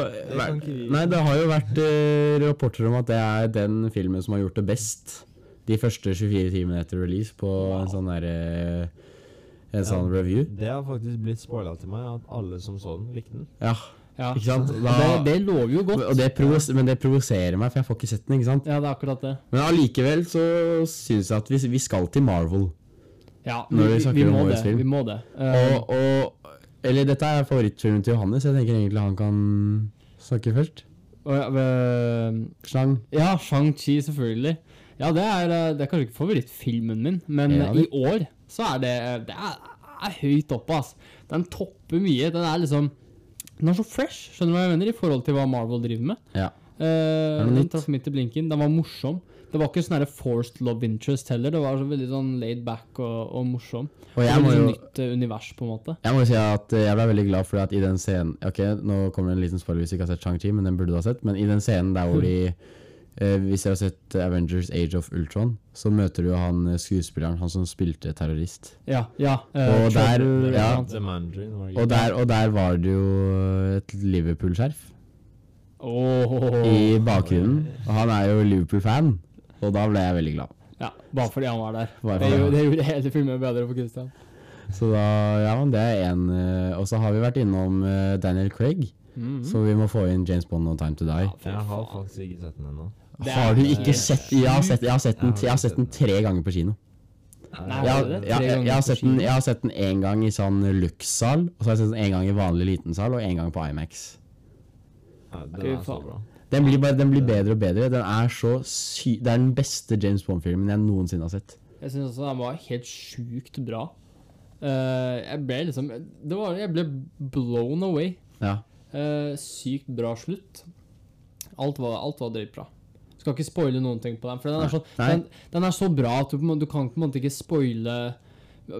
vært, Nei, det har jo vært eh, rapporter om at det er den filmen som har gjort det best de første 24 timene etter release på en sånn derre En sånn review. Det har faktisk blitt spoila til meg at alle som så den, likte den. Ja, ja. ikke sant? Da, det, det lover jo godt. det men det provoserer meg, for jeg får ikke sett den, ikke sant? Ja, det er akkurat det. Men allikevel så syns jeg at vi, vi skal til Marvel. Ja, Når vi snakker om må årets film. Vi må det. Uh, Og, og Eller dette er favorittfilmen til Johannes, jeg tenker egentlig han kan snakke først. Uh, ja, Shang. Ja, Shang-Chi, selvfølgelig. Ja, det er, eh, det er kanskje ikke favorittfilmen min, men Ja, i år så er det Det er, er høyt oppe, ass. Den topper mye. Den er liksom Den er så fresh, skjønner du hva jeg mener, i forhold til hva Marvel driver med. Ja. Uh, den traff midt i blinken. Den var morsom. Det var ikke sånn forced love interest heller. Det var så veldig sånn laid back og, og morsom. Og jeg må jo nytt eh, univers, på en måte. Jeg må jo si at eh, jeg ble veldig glad for at i den scenen Ok, nå kommer det en liten spoiler hvis du ikke har sett Shang-Chi, men den burde du ha sett. Men i den scenen der hvor de Hvis jeg har sett Avengers Age of Ultron, så møter du jo han eh, skuespilleren, han som spilte terrorist. Ja, ja. eh, Og der- ja. Og der, og der var det jo et Liverpool-skjerf oh. i bakgrunnen. Og han er jo Liverpool-fan, og da ble jeg veldig glad. Ja, bare fordi han var der. Bare Det, gjorde- det gjorde hele filmen bedre for Christian. Så da, ja, det er en eh, Og så har vi vært innom eh, Daniel Craig, Mhm. så vi må få inn James Bond og Time to Die. Ja, Jeg har faktisk ikke sett den ennå. Det er- Har du ikke sett Jeg har sett, jeg har sett, den, Jeg har sett den tre ganger på kino. Nei, Jeg, har- det det? jeg, jeg, har sett den, jeg har sett den en gang i sånn Lux-sal, og så har jeg sett den en gang i vanlig liten sal, og en gang på IMAX. Ja, den er så bra. Den blir, bare, den blir bedre og bedre. Den er så sy Det er den beste James Bond-filmen jeg noensinne har sett. Jeg syns også den var helt sjukt bra. Uh, jeg ble liksom det var, Jeg ble blown away. Ja. Uh, sykt bra slutt. Alt var, alt var dritbra. Skal ikke spoile noen ting på den, for den er, så, den, den er så bra at du, du kan på en måte ikke spoile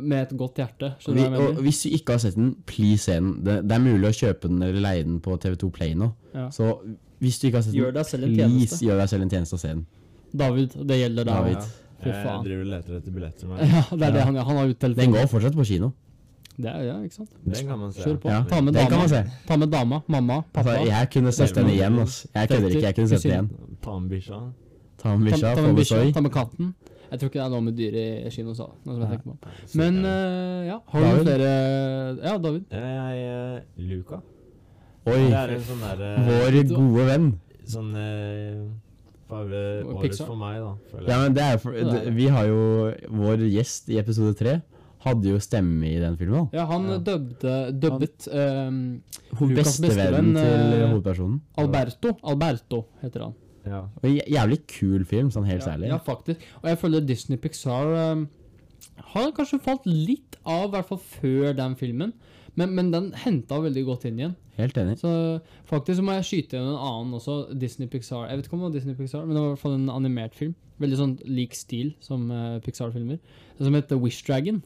med et godt hjerte. Vi, Skjønner du hva jeg og hvis du ikke har sett den, please se den. Det, det er mulig å kjøpe den eller leie den på TV2 Play nå. Ja. Så hvis du ikke har sett Gjør den, please gjør deg selv en tjeneste og se den. David, det gjelder deg. David. Ja. Fy Jeg driver og leter etter billetter nå. Ja, det er det han. Han har utdelt Den går fortsatt på kino. Det er, ja, ikke sant? Den kan man se. Kjør på. Ja, Ta med dama. man se. Ta med dama, mamma, pappa. Altså, jeg kunne sett den igjen. ass. Jeg kødder ikke. Jeg kunne sett den igjen. Ta med bikkja. Ta med bikkja, ta ta, med med bikkja, ta med katten. Jeg tror ikke det er noe med dyr i kino, så, noe som jeg tenker på. Men eh, ja, har du flere Ja, David. Jeg, jeg, Luca. Oi, Det er en sånn derre vår gode venn. Sånn eh, favre- Årets Pixar. for meg, da. Ja, men det er for, det. Vi har jo Vår gjest i episode tre hadde jo stemme i den filmen. Ja, han Ja. dubbet ehm, Hun Lukas' Bestevennen til eh, hovedpersonen. Alberto. Alberto heter han. Ja. Og Jævlig kul film, sånn helt ja, særlig. Ja, faktisk. Og jeg føler Disney Pixar um, har kanskje falt litt av, i hvert fall før den filmen. Men, men den henta veldig godt inn igjen. Helt enig. Så faktisk så må jeg skyte igjen en annen også. Disney Pixar. Jeg vet ikke om det var Disney Pixar, men det var i hvert fall en animert film. Veldig sånn lik stil som uh, Pixar-filmer. Som heter Wish Dragon.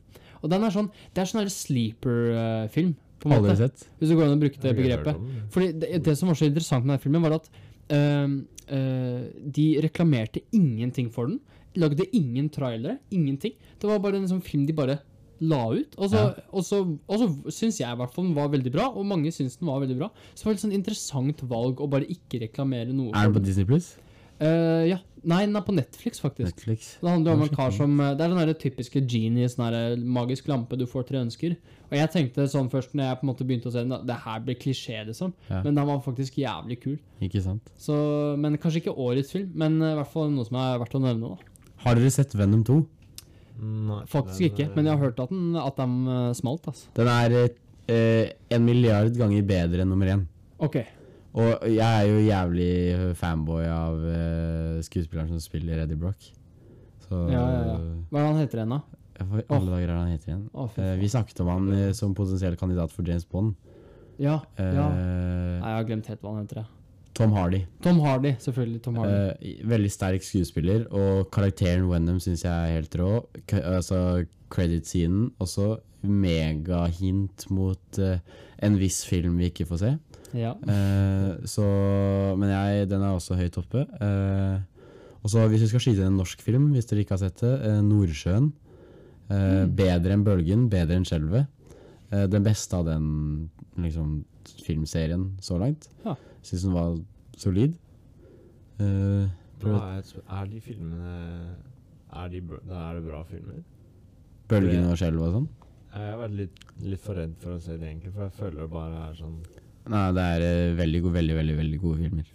Og den er sånn Det er sånn sleeper-film, på en Aldri måte. sett. Hvis du går an og bruker det begrepet. Fordi det, det som var så interessant med den filmen, var at øh, øh, de reklamerte ingenting for den. Lagde ingen trailere, ingenting. Det var bare en sånn film de bare la ut. Og så, Ja. og så, og så syns jeg i hvert fall den var veldig bra, og mange syns den var veldig bra. Så det var et sånn interessant valg å bare ikke reklamere noe Er den på. Disney Pluss? Eh, ja. Nei, den er på Netflix, faktisk. Netflix. Det handler om en kar som eh, Det er den der typiske genie, sånn her magisk lampe, du får tre ønsker. Og jeg tenkte sånn først når jeg på en måte begynte å se den, det her blir klisjé, liksom. Ja. Men den var faktisk jævlig kul. Ikke sant? Så, men kanskje ikke årets film, men eh, i hvert fall noe som er verdt å nevne. da. Har dere sett Venom 2? Nei, Faktisk den, ikke, eh, men jeg har hørt at, den, at de eh, smalt. altså. Den er eh, en milliard ganger bedre enn nummer én. Ok. Og jeg er jo jævlig fanboy av uh, skuespilleren som spiller Eddie Brock. Så Ja, ja, ja. Hva er det han heter igjen, da? Hva i alle dager er det han heter igjen? Oh, Eh, vi snakket om han uh, som potensiell kandidat for James Bond. Ja, ja. Nei, jeg har glemt helt hva han heter. jeg. Tom Hardy. Tom Hardy, selvfølgelig. Tom Hardy. Veldig sterk skuespiller, og karakteren Wenham syns jeg er helt rå. K altså Credit-scenen også megahint mot en viss film vi ikke får se. Ja. Eh, så Men jeg, den er også høyt oppe. Eh, og så hvis vi skal skyte en norsk film, hvis dere ikke har sett det, eh, 'Nordsjøen'. Eh, Bedre enn 'Bølgen', bedre enn 'Skjelvet'. Eh, den beste av den liksom, filmserien så langt. Ja. Syns den var solid. Eh, er, er de filmene Er, de, da er det bra filmer? 'Bølgen' og 'Skjelvet' og sånn. Jeg har vært litt, litt for redd for å se det, egentlig, for jeg føler det bare er sånn Nei, det er eh, veldig, gode, veldig, veldig, veldig gode filmer.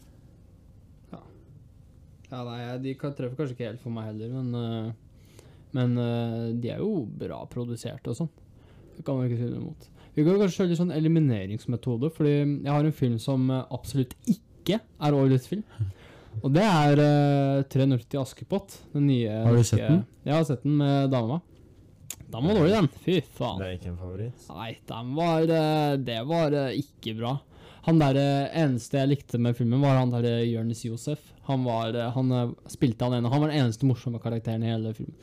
Ja, nei, De kan treffer kanskje ikke helt for meg heller, men, øh, men øh, de er jo bra produsert og sånn. Det kan man ikke si noe imot. Vi kan kanskje kjøre litt sånn elimineringsmetode, fordi jeg har en film som absolutt ikke er årets film. Og det er øh, 'Tre nøtter til Askepott'. Den nye Har du sett den? Jeg har sett den med dama. Den var dårlig, den. Fy faen. Det er ikke en favoritt. Nei, den var øh, Det var øh, ikke bra. Han der øh, eneste jeg likte med filmen, var han der Jonis Josef. Han var Han spilte han ene. Han var den eneste morsomme karakteren i hele filmen.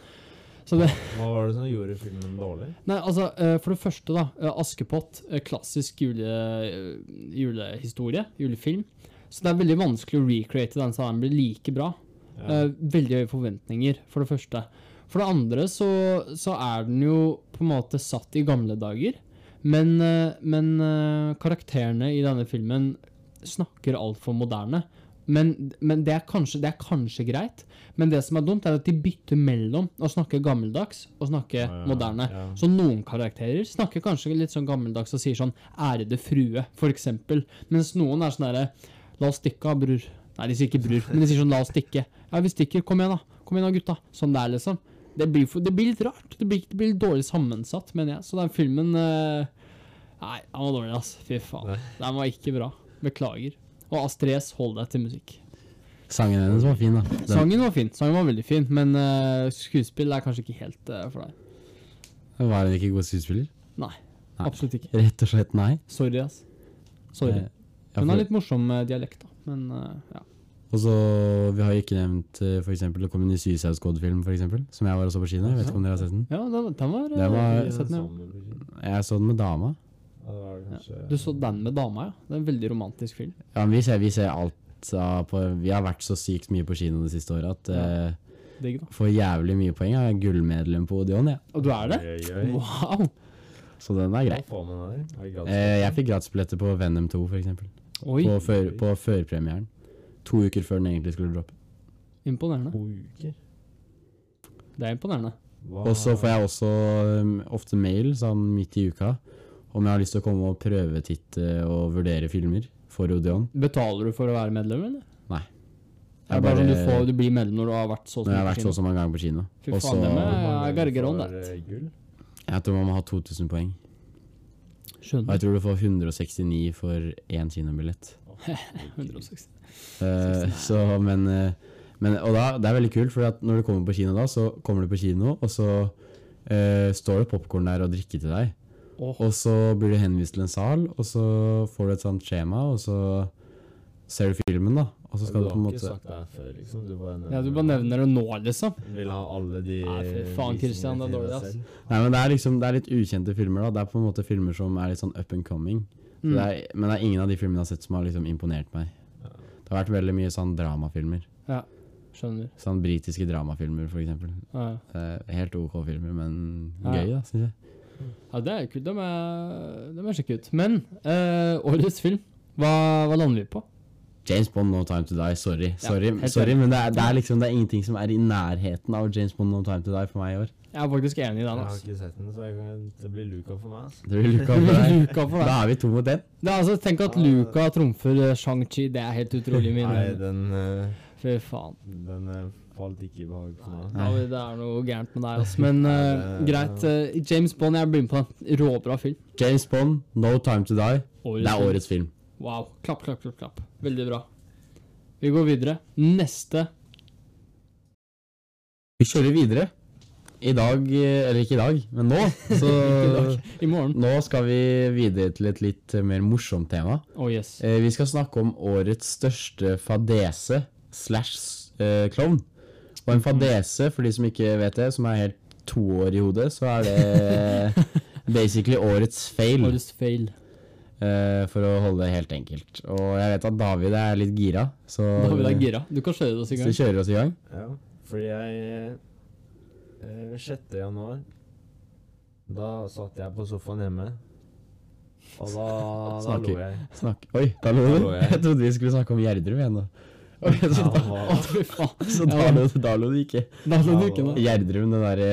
Så det Hva var det som gjorde filmen dårlig? Nei, altså, for det første, da. Askepott. Klassisk jule, julehistorie. Julefilm. Så det er veldig vanskelig å recreate den så den blir like bra. Ja. Eh, veldig høye forventninger, for det første. For det andre så, så er den jo på en måte satt i gamle dager. Men, eh, men eh, karakterene i denne filmen snakker altfor moderne. Men, men det, er kanskje, det er kanskje greit. Men det som er dumt, er at de bytter mellom å snakke gammeldags og snakke Ja, moderne. ja. Så noen karakterer snakker kanskje litt sånn gammeldags og sier sånn 'ærede frue', eksempel. Mens noen er sånn herre 'la oss stikke av, bror'. Nei, de sier ikke bror, men de sier sånn 'la oss stikke'. Ja, vi stikker. Kom igjen, da. Kom igjen da, gutta. Sånn det er, liksom. Det blir, for, det blir litt rart. Det blir, det blir litt dårlig sammensatt, mener jeg. Så den filmen uh, Nei, den var dårlig, ass. Fy faen. Nei. Den var ikke bra. Beklager. Og Astrid S, hold deg til musikk. Sangen hennes var fin, da. Den, Sangen var fin. Sangen var veldig fin, men uh, skuespill er kanskje ikke helt uh, for deg. var hun ikke god skuespiller? Nei. Nei. Absolutt ikke. Rett og slett nei. Sorry, ass. Sorry. Eh, ja, Hun har litt morsom dialekt, da. Men uh, ja. Og så, Vi har ikke nevnt eh, for eksempel, det kom en ny eksempel, som jeg var også på kino. Jeg vet ikke om dere har sett den? Ja, den, den var, Det eh, var- jeg sett den, ja. Jeg så den med dama. Ja, det var det kanskje Du så den med dama, ja? Det er en veldig romantisk film. Ja, men vi ser, vi ser alt av på Vi har vært så sykt mye på kino det siste året at Ja. eh, Digg, får jævlig mye poeng. Jeg er gullmedlem på Odeon, jeg. Og du er det? Oi, oi, oi. Wow! Så den er grei. Eh, jeg fikk gratisbilletter på Venom 2, for eksempel. Oi, På, før, på førpremieren. To uker før den egentlig skulle droppe. imponerende. To uker? Det er imponerende. Wow. Og så får jeg også um, ofte mail sånn midt i uka om jeg har lyst til å komme og prøvetitte og vurdere filmer for Odeon. Betaler du for å være medlem, eller? Nei. Det er Jeg bare sånn du, får, du blir medlem når du har vært så Når jeg har vært så og kino. så mange ganger på kino. Fy faen, så det med- jeg mange I gotta get on får, that. eh, Gull? Jeg tror man må ha 2000 poeng. Skjønner. Og jeg tror du får 169 for én kinobillett. 160. Eh, så, men, eh, men Og da, det er veldig kult, for at når du kommer på kino da, så kommer du på kino, og så uh, står det popkorn der og drikker til deg. Oh. Og så blir du henvist til en sal, og så får du et sånt skjema, og så ser du filmen, da. Og så skal du du på en har ikke måte sagt det her før, liksom? Du bare Ja, du bare nevner det nå, liksom. Vil ha alle de Nei, fy faen, Christian, det er dårlig, ass. Nei, men det er liksom Det er litt ukjente filmer, da. Det er på en måte filmer som er litt sånn up and coming. Så Mm. det er, men det er ingen av de filmene jeg har sett som har liksom imponert meg. Det har vært veldig mye sånn dramafilmer. Ja, skjønner. Sånn britiske dramafilmer, for eksempel. Ja. Eh, helt OK filmer, men gøy, da, syns jeg. Ja, det er kult. Det må jeg, er sjekke ut. Men eh, årets film, hva, hva lander vi på? James Bond, No Time To Die. Sorry, sorry, ja, sorry men det er, det, er liksom, det er ingenting som er i nærheten av James Bond, No Time To Die for meg i år. Jeg er faktisk enig i den. Jeg har Altså. ikke sett den, så jeg kan, det blir Luca for meg. Altså. Det blir Luca for deg. Luca for deg. Da er vi to mot én. Det er altså, tenk at Luca trumfer eh, Shang-Chi. Det er helt utrolig. Min. Nei, den, eh, Fy faen. den eh, falt ikke i behag for meg. Ja, det er noe gærent med deg, altså. Men eh, greit. eh, James Bond, jeg blir med på den. Råbra film. James Bond, No Time To Die. Årets Det er film. årets film. Wow. Klapp, klapp, klapp. klapp. Veldig bra. Vi går videre. Neste. Vi kjører videre. I dag, eller ikke i dag, men nå, så i dag. I morgen. Nå skal vi videre til et litt mer morsomt tema. Oh yes. Eh, vi skal snakke om årets største fadese slash eh, klovn. Og en fadese, for de som ikke vet det, som er helt to år i hodet, så er det basically årets fail. Årets fail. Uh, for å holde det helt enkelt. Og jeg vet at David er litt gira, så David er gira. Du kan kjøre oss i gang. Så kjører oss i gang. Ja, fordi jeg 6. januar Da satt jeg på sofaen hjemme. Og da, da lo jeg. Snakk. Oi, da lo du. jeg. Jeg trodde vi skulle snakke om Gjerdrum igjen nå. Så da, Å, fy faen. så da, lo, da lo du ikke. Da lo du ikke nå. Gjerdrum, det derre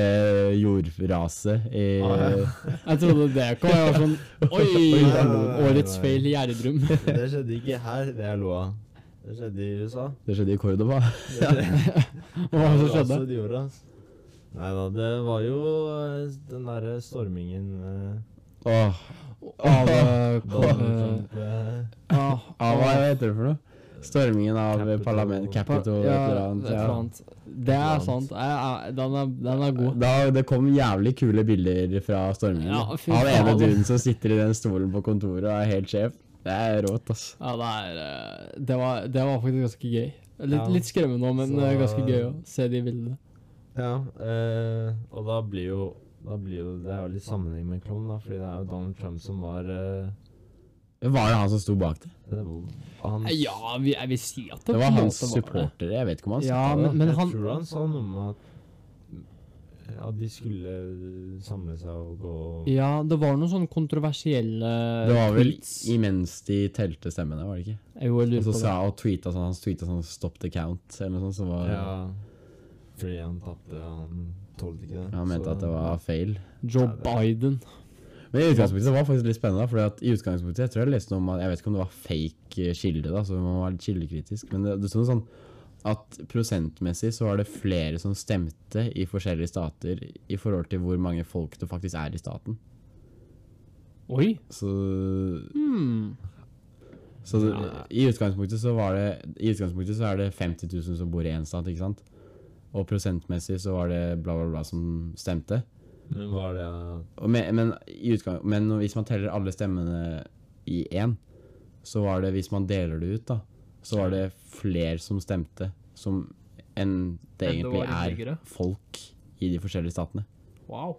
jordraset i Ah, ja. Jeg trodde det kom. Jeg var sånn Oi! Årets feil i Gjerdrum. Det skjedde ikke her, det jeg lo av. Det skjedde i USA. Det skjedde i Cordoba. Hva var det som skjedde? Altså, de gjorde, ass. Nei da, det var jo eh, den derre stormingen eh, Åh, Av eh, ah, ah, hva heter det for noe? Stormingen av parlamentet, parlament, Capitol, ja, et eller annet. Det er sant. Den, er, den er god. Da, det kom jævlig kule bilder fra stormingen. Ja, av ene duden som sitter i den stolen på kontoret og er helt sjef. Det er rått, ass. Ja, det er eh, Det var, det var faktisk ganske gøy. Litt, Ja. litt skremmende òg, men Så- ganske gøy å se de bildene. Ja, eh, og da blir jo da blir jo, Det er jo litt sammenheng med klovn, da, fordi det er jo Donald Trump som var eh, Var det han som sto bak det? det var han, Ja, vi, jeg vil si at det, Det på var en hans måte var det. supportere. Jeg vet ikke om han Ja, det. men, men Jeg han tror han sa noe med at at de skulle samle seg og gå Ja, det var noen sånne kontroversielle Det var vel tweets. imens de telte stemmene, var det ikke? Jo, jeg Og lurer så på sa det. han tweeta sånn, han tweeta sånn 'stop the count', eller noe sånt. Som var, Ja, fordi han tapte. Han tålte ikke det. Han mente så- at det var feil. Joe Biden. Men i utgangspunktet var det faktisk litt spennende, Fordi at i utgangspunktet, jeg tror jeg leste noe om at, jeg vet ikke om det var fake eh, kilde, da, så man var litt kildekritisk, men det, det sto noe sånn at prosentmessig så var det flere som stemte i forskjellige stater i forhold til hvor mange folk det faktisk er i staten. Oi. Så, Hmm. så Ja. i utgangspunktet så var det I utgangspunktet så er det 50 000 som bor i én stat, ikke sant? Og prosentmessig så var det bla, bla, bla som stemte. Men var det Og men, men, i utgang, men hvis man teller alle stemmene i én, så var det, hvis man deler det ut, da, så var det flere som stemte som enn det egentlig er folk i de forskjellige statene. Wow.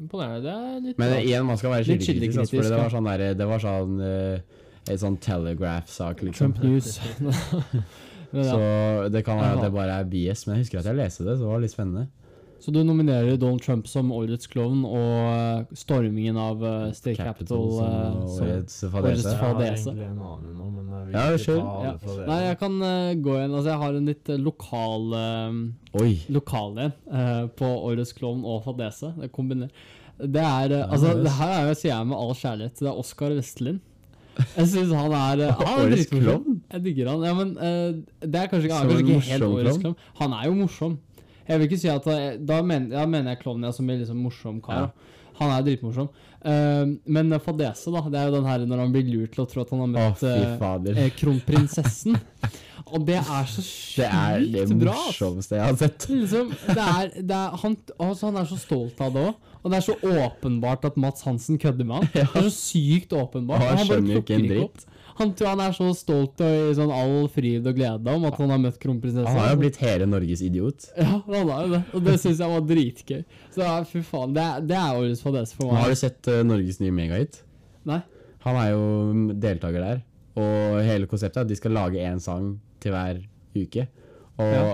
Imponerende. Det er litt Men igjen, man skal være kildekritisk, altså, for det var sånn der, det var sånn uh, et sånn Telegraph-sak, liksom. Trump News. ja. Så det kan være at det bare er BS, men jeg husker at jeg leste det, så det var litt spennende. Så du nominerer Donald Trump som årets klovn og eh, stormingen av eh, State Capital som som årets fadese. Jeg har egentlig en annen nå, men jeg vil Ja, ikke kjør. ta alle Ja. Nei, jeg kan uh, gå igjen. Altså, jeg har en litt lokal uh, lokal en uh, på årets klovn og fadese. Det. Det er uh, Altså, det her er jo, sier jeg med all kjærlighet. Det er Oskar Vestlin. Jeg syns han er uh, Årets klovn? Jeg digger han. Ja, men uh, det er kanskje ikke, han er kanskje ikke helt årets klovn? Han er jo morsom. Jeg vil ikke si at eh, Da mener, da mener jeg klovnen ja, som en liksom morsom kar. Ja. Han er dritmorsom. Uh, men fadese, da, det er jo den her når han blir lurt til å tro at han har møtt oh, uh, kronprinsessen. Og det er så Det er det sykt bra. ass. morsomste jeg har sett. Liksom, det er, det er, han, altså, han er så stolt av det òg. Og det er så åpenbart at Mats Hansen kødder med han. Det er så sykt åpenbart. Han og bare skjønner jo ikke en dritt. opp. Han tror han er så stolt og i sånn all fryd og glede om at han har møtt kronprinsessen. Han har jo blitt hele Norges idiot. Ja, han har jo det. Og det syns jeg var dritgøy. Så fy faen, det, det er årets fadese for meg. har du sett uh, Norges nye megahit? Nei? Han er jo deltaker der, og hele konseptet er at de skal lage én sang til hver uke. Og Ja.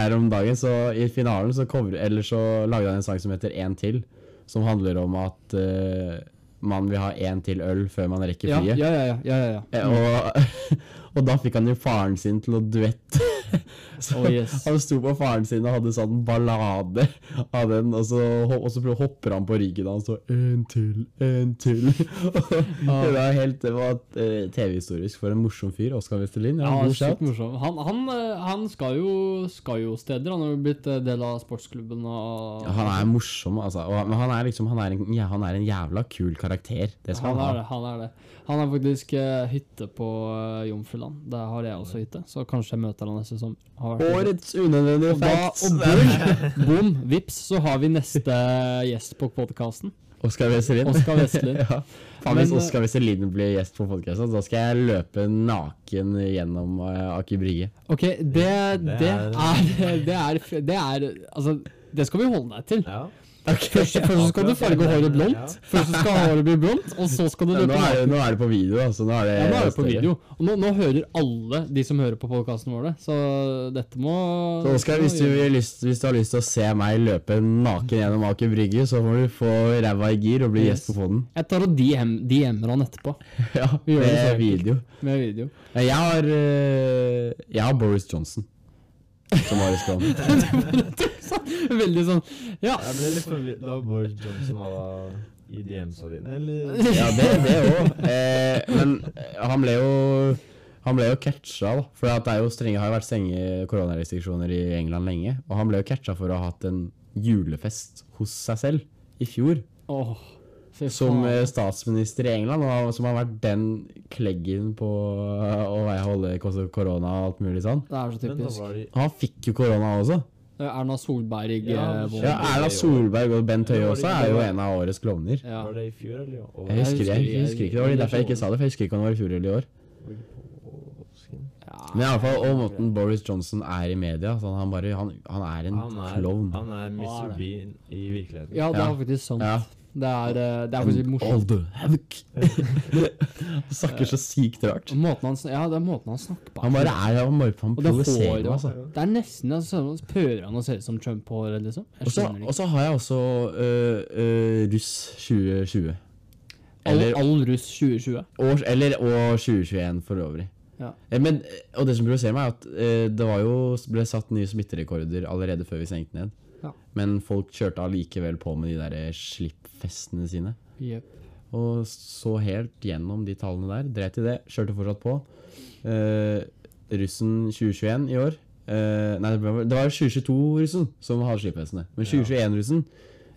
her om dagen, så i finalen, så, cover, eller så lagde han en sang som heter En til, som handler om at eh, man vil ha én til øl før man rekker flyet. ja, ja. ja, ja, ja. ja. Og, og da fikk han jo faren sin til å duette. Så Oh, yes. Han sto på faren sin og hadde sånn ballade av den, og så, og så hopper han på ryggen hans og En til, en til. det var helt Det var eh, TV-historisk for en morsom fyr. Oskar Westerlin. Ja, morsom. Han, han, eh, han skal, jo, skal jo steder. Han har jo blitt eh, del av sportsklubben og Ja, han er morsom, altså. Og, men han er liksom han er, en, ja, han er en jævla kul karakter. Det skal han ha. Han er det. Han har faktisk eh, hytte på uh, Jomfruland. Der har jeg også hytte, så kanskje jeg møter han neste som har vært. Årets unødvendige Og da, facts. og boom, boom, vips, så har vi neste gjest på podkasten. Oskar Wesselin. Oskar Wesselin. ja. Faen, hvis Men, Oskar Wesselin blir gjest på podkasten, da skal jeg løpe naken gjennom uh, Aker Brygge. Ok, det, det, Det er- det er Det er Altså, det skal vi holde deg til. Ja. Først, først skal du farge håret blondt. Først skal håret bli blondt, og så skal du Ja, nå, er det, nå er det på video, altså. Nå er det, Ja, nå er det på video. Og nå, nå hører alle de som hører på podkasten vår det, så dette må Så Oskar, hvis, du hvis du har lyst til å se meg løpe naken gjennom Aker Brygge, så må du få ræva i gir og bli Yes. gjest på poden. Jeg tar og DM DM-er han etterpå, Ja, Vi gjør det med enkelt. video. med video. Jeg har, eh, jeg har Boris Johnson som årets klovn. Veldig sånn Ja. Jeg ble litt forvirret da Boris Johnson var i DM-sa dine, eller? Ja, det det òg. Eh, men han ble jo han ble jo catcha, da. For det er jo strenge, har jo vært strenge koronarestriksjoner i England lenge. Og han ble jo catcha for å ha hatt en julefest hos seg selv i fjor. Åh, Som eh, statsminister i England, og som har vært den kleggen på eh, å holde korona og alt mulig sånn. Det er så Men da typisk. var de han fikk jo korona også. Erna Solberg Ja, eh, Ja, Erna Solberg og Bent Høie også er jo en av årets klovner. Ja. Var det i fjor, eller? i år? Jeg husker, jeg, jeg husker ikke, det var derfor jeg ikke sa det, for jeg husker ikke om det var i fjor eller i år. Men i alle fall, og måten Boris Johnson er i media, sånn, han, bare, han, han er en Han er, klovn. han er er Mr. Bean i virkeligheten. Ja, det er faktisk sant. Det er, eh, det er faktisk morsomt. All snakker så sykt rart. Måten han, ja, det er måten han snakker på. Han bare er han bare han provoserer meg, altså. Det er nesten altså, Prøver han å se ut som Trump på håret, liksom? Og så- har jeg også uh, uh, russ 2020. Eller, all russ 2020. År, eller og 2021 for øvrig. Ja. Men, og det som provoserer meg, er at uh, det var jo, ble satt nye smitterekorder allerede før vi stengte ned. Ja. Men folk kjørte allikevel på med de der slippfestene sine. Yep. Og så helt gjennom de tallene der. Dreit i det. Kjørte fortsatt på. Uh, russen 2021 i år uh, Nei, det var, det var 2022-russen som hadde slippfestene. Men 2021-russen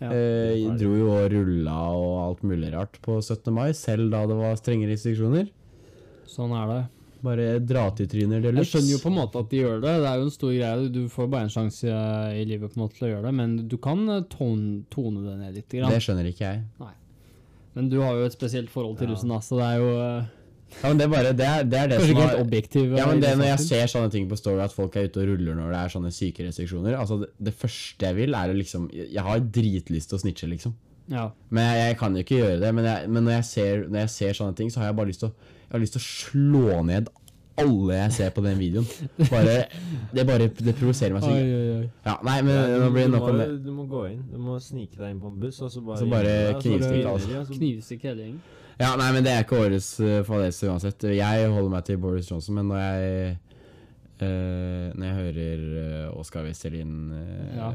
Ja. uh, dro jo og rulla og alt mulig rart på 17. mai, selv da det var strenge restriksjoner. Sånn er det. Bare dra-til-tryner de Jeg skjønner jo på en måte at de gjør det. Det er jo en stor greie. Du får bare en sjanse eh, i livet på en måte til å gjøre det, men du kan eh, tone, tone det ned litt. Grann. Det skjønner ikke jeg. Men du har jo et spesielt forhold til Ja. russen, da, så det er jo eh, Ja, men det er bare Det er det, er det kanskje som er objektiv. Ja, men det Når jeg ser sånne ting på Story, at folk er ute og ruller når det er sånne syke restriksjoner Altså, det, det første jeg vil, er å liksom Jeg har dritlyst til å snitche, liksom. Ja. Men jeg, jeg kan jo ikke gjøre det. Men, jeg, men når, jeg ser, når jeg ser sånne ting, så har jeg bare lyst til å Jeg har lyst til å slå ned alle jeg ser på den videoen. Bare, det bare Det provoserer meg så mye. Ja, nei, men Ja, nå du, blir det nok om det. du må gå inn. Du må snike deg inn på en buss, og så bare Så bare knivstikke begynner alt. de, og så- Knivstikk hele gjengen. Ja, nei, men det er ikke årets uh, fadese uansett. Jeg holder meg til Boris Johnson, men når jeg eh, når jeg hører uh, Oskar Westerlin, uh, Ja.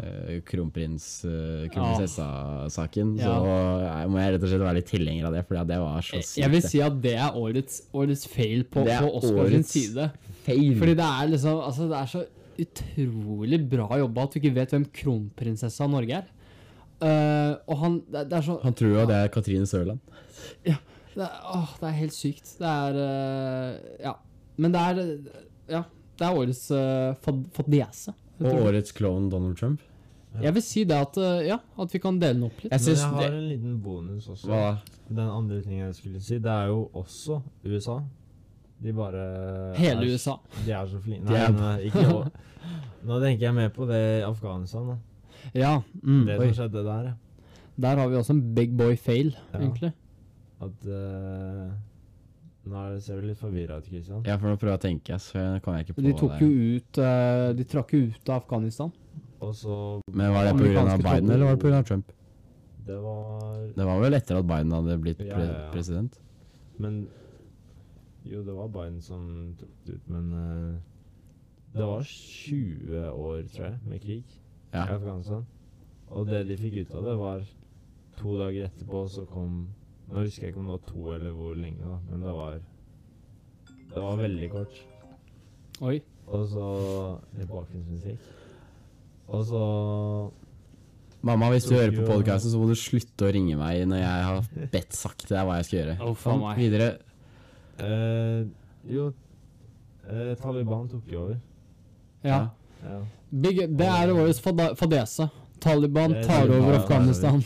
kronprins, uh, kronprinsessa-saken, så Ja. jeg må jeg rett og slett være litt tilhenger av det, Fordi det var så sykt. Jeg vil si at det er årets, årets fail på, på sin side. Fail. Fordi det er liksom Altså, det er så utrolig bra jobba at du ikke vet hvem kronprinsessa av Norge er. Eh, og han det, det er så Han tror jo det er Katrine Sørland. det er, åh, det er helt sykt. Det er eh, Ja. Men det er eh, Ja. Det er årets uh, fadese. Og årets klovn Donald Trump. Jeg vil si det at uh, Ja, at vi kan dele den opp litt. Jeg Men jeg har det en liten bonus også. Hva? Den andre tingen jeg skulle si, det er jo også USA. De bare Hele er, USA. De er så flinke. Nei, Nei, er- ikke nå. Nå tenker jeg mer på det i Afghanistan. da. Ja. Mm. Det Oi. skjedde der. Der har vi også en big boy fail, Ja. egentlig. At eh, Nå er ser du litt forvirra ut, Kristian. Ja, for nå prøver jeg å tenke, så kan jeg ikke på De tok det. jo ut eh, De trakk jo ut av Afghanistan. Og så Men var det pga. Biden, tropper. eller var det pga. Trump? Det var Det var vel etter at Biden hadde blitt pre ja, ja. president? Men Jo, det var Biden som tok det ut, men uh, det var 20 år, tror jeg, med krig i Afghanistan. Og det de fikk ut av det, var to dager etterpå så kom Nå husker jeg ikke om det var to eller hvor lenge, da, men det var Det var veldig kort. Oi. Og så litt bakgrunnsmusikk. Og så Mamma, hvis du hører på podkasten, så må du slutte å ringe meg når jeg har bedt sagt til deg hva jeg skal gjøre. Å, faen meg. Videre. eh, Jo, eh, Taliban tok jo over. Ja. Ja. Big, det er vår fada- fadese. Taliban tar over Afghanistan.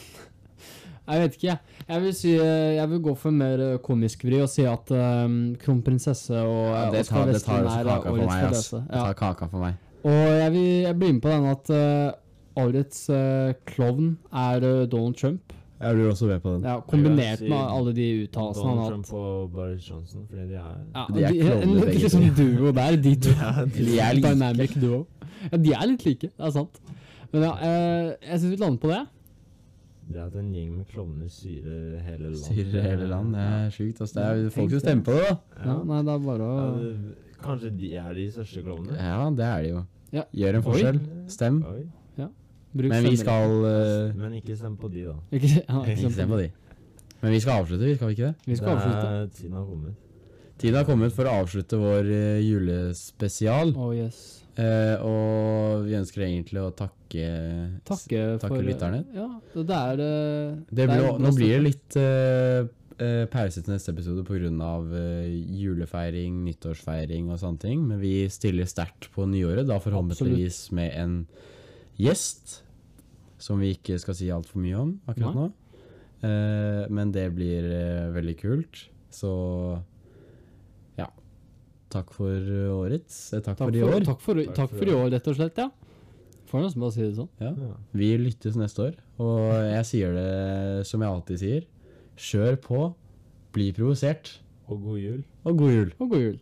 Jeg vet ikke, jeg. Jeg vil, si, eh, jeg vil gå for mer eh, komisk vri og si at um, kronprinsesse og Ja, uh, det Oskar tar, er kaka for årets meg, ass. Ja. Det tar kaka for meg. Og jeg, vil, jeg blir med på den at uh, årets uh, klovn er uh, Donald Trump. Jeg blir også med på den. Ja, kombinert si med alle de uttalelsene han Donald Trump og Boris Johnson, fordi de er Ja, De er klovner begge liksom to. duo der, de to. De er like. Dynamic duo. Ja, de er litt like, det er sant. Men ja, eh, jeg syns vi lander på det. Det at en gjeng med klovner styrer hele landet. Styrer hele land. Det er sjukt. Altså. Det er jo folk som stemmer på det, da. Ja, nei, det er bare å Ja, det, kanskje de er de største klovnene? Ja, det er de jo. Ja. Gjør en Oi. forskjell. Stem. Oi. Bruk Men vi skal uh, Men ikke stem på de, da. Ikke, ja, ikke Ikke stem på de. Men vi skal avslutte, vi skal vi ikke det? Vi skal Det avslutte. Tiden har kommet. Tiden har kommet for å avslutte vår uh, julespesial. Oh yes. Eh, og vi ønsker egentlig å takke Takke, takke for lytterne. Ja, det er eh, Det blir, er nå blir det litt eh, eh, pause til neste episode pga. Uh, julefeiring, nyttårsfeiring og sånne ting. Men vi stiller sterkt på nyåret, da forhåpentligvis med en gjest. Som vi ikke skal si altfor mye om akkurat Nei. nå. Eh, men det blir veldig kult. Så. Takk for årets. Eh, takk, Takk for i år. takk, for, Takk takk for for i år, rett og slett. ja. Får nesten bare si det sånn. Ja. Ja. Vi lyttes neste år, og jeg sier det som jeg alltid sier. Kjør på, bli provosert, Og god jul. og god jul. Og god jul.